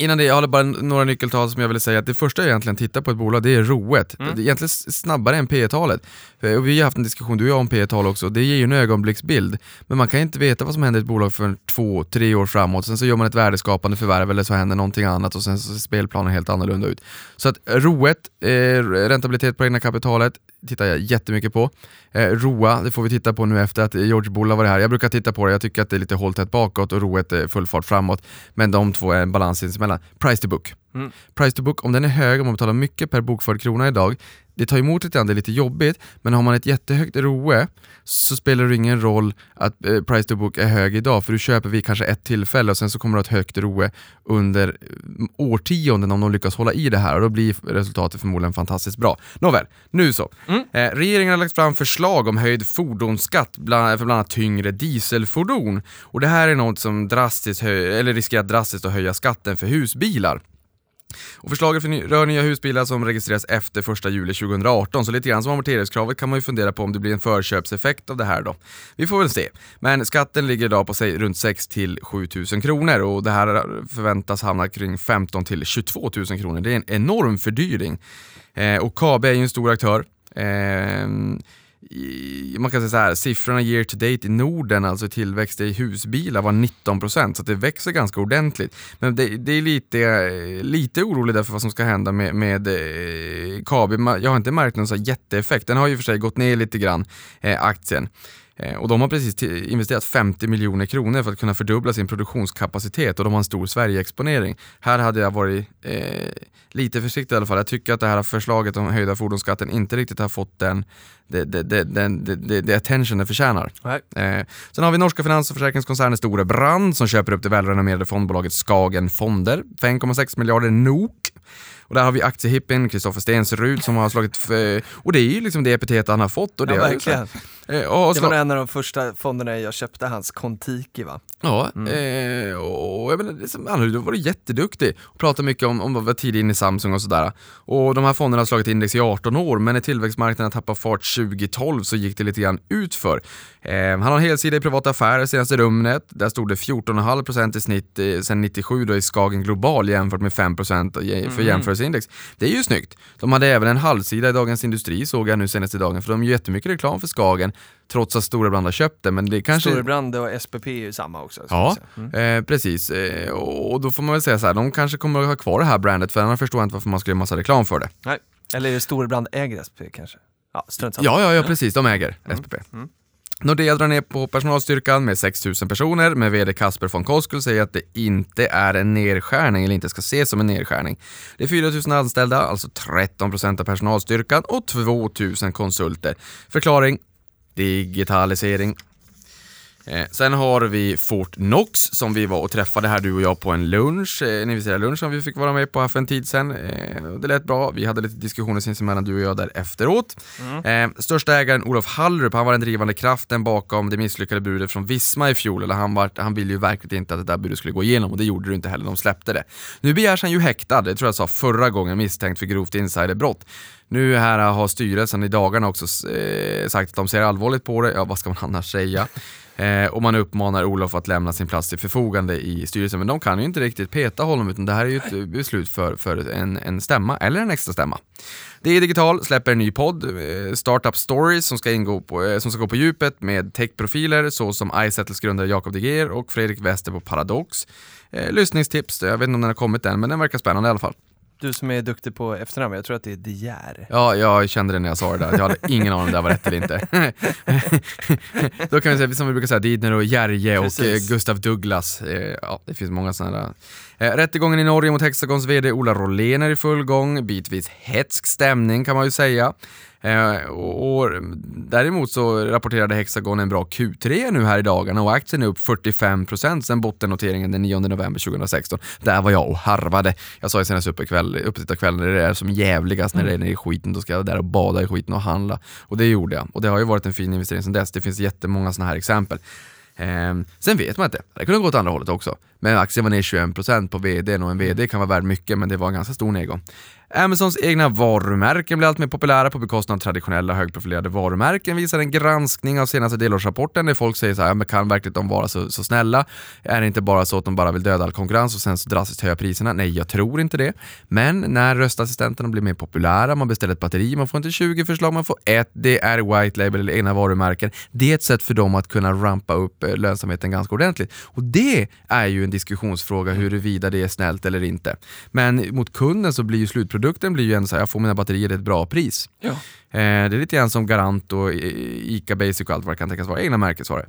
Innan det, jag har bara några nyckeltal som jag vill säga. Det första jag egentligen tittar på ett bolag, det är roet. Mm. Det är egentligen snabbare än P talet Och vi har haft en diskussion, du och jag, om P tal också. Det ger ju en ögonblicksbild. Men man kan inte veta vad som händer i ett bolag för två, tre år framåt. Sen så gör man ett värdeskapande förvärv eller så händer någonting annat och sen så ser spelplanen helt annorlunda ut. Så att roet, eh, räntabilitet på egna kapitalet, tittar jag jättemycket på. Eh, Roa, det får vi titta på nu efter att George Bull har varit här. Jag brukar titta på det, jag tycker att det är lite hålltätt bakåt och roet är full fart framåt. Men de två är en balans sinsemellan. Price to book. Mm. Price to book, om den är hög, om man betalar mycket per bokförd krona idag, det tar emot lite grann, det är lite jobbigt, men har man ett jättehögt ROE så spelar det ingen roll att eh, price to book är hög idag, för du köper vid kanske ett tillfälle och sen så kommer du ha ett högt ROE under mm, årtionden om de lyckas hålla i det här och då blir resultatet förmodligen fantastiskt bra. Nåväl, nu så. Mm. Eh, regeringen har lagt fram förslag om höjd fordonsskatt bland, för bland annat tyngre dieselfordon och det här är något som drastiskt eller riskerar drastiskt att höja skatten för husbilar. Och förslaget rör nya husbilar som registreras efter 1 juli 2018, så lite grann som amorteringskravet kan man ju fundera på om det blir en förköpseffekt av det här då. Vi får väl se. Men skatten ligger idag på sig runt 6 till 7 000 kronor och det här förväntas hamna kring 15 till 22 000 kronor. Det är en enorm fördyring. Eh, och KB är ju en stor aktör. Eh, man kan säga så här, siffrorna year to date i Norden, alltså tillväxt i husbilar var 19 procent, så det växer ganska ordentligt. Men det, det, är lite, lite orolig därför vad som ska hända med, med eh, Kabi. Jag har inte märkt någon så jätteeffekt, den har ju för sig gått ner lite grann, eh, aktien. Eh, och de har precis investerat 50 miljoner kronor för att kunna fördubbla sin produktionskapacitet och de har en stor Sverige-exponering. Här hade jag varit eh, lite försiktig i alla fall. Jag tycker att det här förslaget om höjda fordonsskatten inte riktigt har fått den det, det, det, det, det attention det förtjänar. Eh, sen har vi norska finans och försäkringskoncernen Storebrand som köper upp det välrenommerade fondbolaget Skagen Fonder för 1,6 miljarder NOK. Och där har vi aktiehippen Kristoffer Stensrud som har slagit, och det är ju liksom det epitet han har fått. Och det ja, verkligen. Eh, och det var en av de första fonderna jag köpte, hans Kontiki va? Ja, mm. eh, och jag menar, liksom, han har varit jätteduktig och pratat mycket om, om var tidig i Samsung och sådär. Och de här fonderna har slagit index i 18 år, men när tillväxtmarknaden tappade fart 2012 så gick det lite grann utför. Eh, han har en helsida i privata affärer senaste rummet. Där stod det 14,5% i snitt eh, sen 97 då i Skagen Global jämfört med 5% för mm. Jämförelseindex. Det är ju snyggt. De hade även en halvsida i Dagens Industri såg jag nu senaste dagen, för de gör jättemycket reklam för Skagen trots att Storebrand har köpt det. Men det kanske... Storebrand och SPP är ju samma också. Ja, mm. eh, precis. Eh, och då får man väl säga så här, de kanske kommer att ha kvar det här brandet för annars förstår jag inte varför man skulle göra massa reklam för det. Nej, eller är det Storebrand äger SPP kanske? Ja, strunt Ja, ja, ja precis, de äger mm. SPP. Mm. Nordea drar ner på personalstyrkan med 6000 personer, men VD Kasper von Koskull säger att det inte är en nedskärning, eller inte ska ses som en nedskärning. Det är 4000 anställda, alltså 13 procent av personalstyrkan och 2000 konsulter. Förklaring? Digitalisering. Eh, sen har vi Fort Knox som vi var och träffade här du och jag på en lunch, eh, en inviterad lunch som vi fick vara med på här för en tid sedan. Eh, det lät bra, vi hade lite diskussioner sinsemellan du och jag där efteråt. Eh, största ägaren Olof Hallrup, han var den drivande kraften bakom det misslyckade budet från Visma i fjol. Eller han, var, han ville ju verkligen inte att det där budet skulle gå igenom och det gjorde det inte heller, de släppte det. Nu begärs han ju häktad, det tror jag sa förra gången, misstänkt för grovt insiderbrott. Nu här har styrelsen i dagarna också eh, sagt att de ser allvarligt på det, ja vad ska man annars säga? Eh, och man uppmanar Olof att lämna sin plats till förfogande i styrelsen. Men de kan ju inte riktigt peta honom utan det här är ju ett eh, beslut för, för en, en stämma eller en extra stämma. Det är Digital släpper en ny podd, eh, Startup Stories, som ska, ingå på, eh, som ska gå på djupet med techprofiler såsom iSettles grundare Jakob De Geer och Fredrik Wester på Paradox. Eh, lyssningstips, jag vet inte om den har kommit än men den verkar spännande i alla fall. Du som är duktig på efternamn, jag tror att det är De Geer. Ja, jag kände det när jag sa det där. Jag hade <laughs> ingen aning om det var rätt eller inte. <laughs> Då kan vi säga, som vi brukar säga, Didner och Järje och Precis. eh, Gustav Douglas. Eh, Ja, det finns många sådana där. Eh, rättegången i Norge mot Hexagons VD Ola Rolén är i full gång. Bitvis hetsk stämning kan man ju säga. Eh, och, och däremot så rapporterade Hexagon en bra Q3 nu här i dagarna och aktien är upp 45% sen bottennoteringen den 9 november 2016. Där var jag och harvade. Jag sa ju senast uppe när det är som jävligast när det är nere i skiten, då ska jag där och bada i skiten och handla. Och det gjorde jag. Och det har ju varit en fin investering sedan dess. Det finns jättemånga sådana här exempel. Ehm, sen vet man inte, det kunde gå åt andra hållet också. Men aktien var ner 21% på vdn och en vd kan vara värd mycket men det var en ganska stor nedgång. Amazons egna varumärken blir allt mer populära på bekostnad av traditionella högprofilerade varumärken visar en granskning av senaste delårsrapporten där folk säger så här, men kan verkligen de vara så, så snälla? Är det inte bara så att de bara vill döda all konkurrens och sen så drastiskt höja priserna? Nej, jag tror inte det. Men när röstassistenterna blir mer populära, man beställer ett batteri, man får inte 20 förslag, man får ett, det är white label eller egna varumärken. Det är ett sätt för dem att kunna rampa upp eh, lönsamheten ganska ordentligt. Och det är ju en diskussionsfråga huruvida det är snällt eller inte. Men mot kunden så blir ju slutprodukten blir ju ändå så här, jag får mina batterier till ett bra pris. Ja. Eh, det är lite grann som Garant och Ica Basic och allt vad det kan tänkas vara, egna märkesvaror.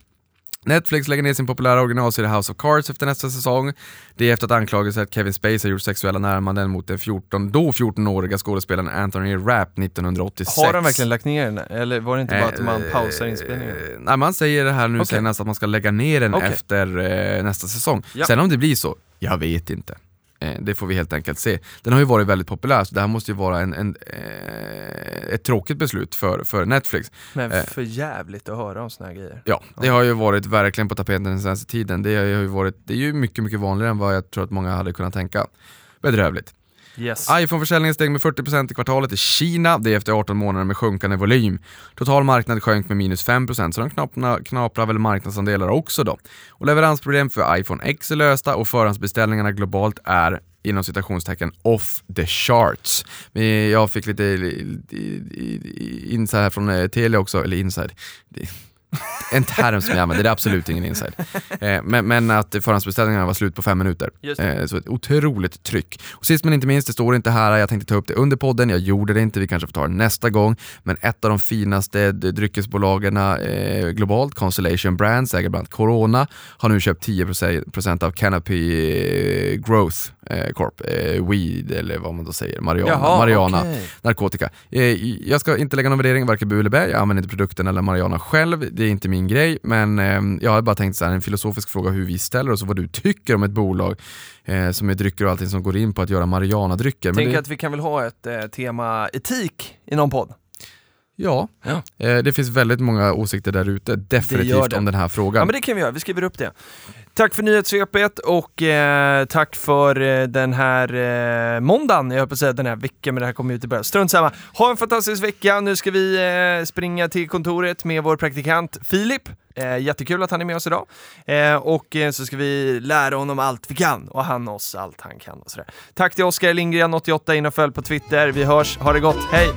Netflix lägger ner sin populära originalserie House of Cards efter nästa säsong. Det är efter att anklagelser att Kevin Spacey har gjort sexuella närmanden mot den 14, då 14-åriga skådespelaren Anthony Rapp 1986. Har de verkligen lagt ner den? Eller var det inte bara att man Eh, pausar inspelningen? eh, Nej, man säger det här nu Okej. senast att man ska lägga ner den Okej. efter eh, nästa säsong. Ja. Sen om det blir så, jag vet inte. Eh, det får vi helt enkelt se. Den har ju varit väldigt populär, så det här måste ju vara en, en, eh, ett tråkigt beslut för, för Netflix. Men eh. för jävligt att höra om såna här grejer. Ja, det har ju varit verkligen på tapeten den senaste tiden. Det, har ju varit, det är ju mycket, mycket vanligare än vad jag tror att många hade kunnat tänka. Bedrövligt. Yes. iPhone-försäljningen steg med 40% i kvartalet i Kina, det är efter 18 månader med sjunkande volym. Total marknad sjönk med minus 5% så de knapna, knaprar väl marknadsandelar också då. Och leveransproblem för iPhone X är lösta och förhandsbeställningarna globalt är inom citationstecken off the charts. Jag fick lite inside här från eh, Telia också, eller inside. <laughs> En term som jag använder, det är absolut ingen inside. Eh, men, men att förhandsbeställningarna var slut på fem minuter. Eh, så ett otroligt tryck. Och sist men inte minst, det står inte här, jag tänkte ta upp det under podden, jag gjorde det inte, vi kanske får ta det nästa gång. Men ett av de finaste dryckesbolagen eh, globalt, Constellation Brands, äger bland annat Corona, har nu köpt 10% av Canopy Growth eh, Corp, eh, Weed eller vad man då säger, Mariana. Jaha, Mariana okej. narkotika. Eh, jag ska inte lägga någon värdering, varken bu eller bä. Jag använder inte produkten eller Mariana själv. Det är inte min grej, men eh, jag har bara tänkt så här, en filosofisk fråga hur vi ställer oss och vad du tycker om ett bolag eh, som är drycker och allting som går in på att göra Mariana-drycker. Men Tänk det, att vi kan väl ha ett eh, tema etik i någon podd? Ja, Ja. eh, det finns väldigt många åsikter där ute, Det definitivt det. om den här frågan. Ja men det kan vi göra, vi skriver upp det. Tack för nyhetssvepet och eh, tack för eh, den här eh, måndagen, jag höll på att säga den här veckan, men det här kommer ut i början. Strunt samma. Ha en fantastisk vecka, nu ska vi eh, springa till kontoret med vår praktikant Filip. Eh, jättekul att han är med oss idag. Eh, och eh, så ska vi lära honom allt vi kan och han oss allt han kan och sådär. Tack till Oskar Lindgren, 88 in och följ på Twitter. Vi hörs, ha det gott, hej!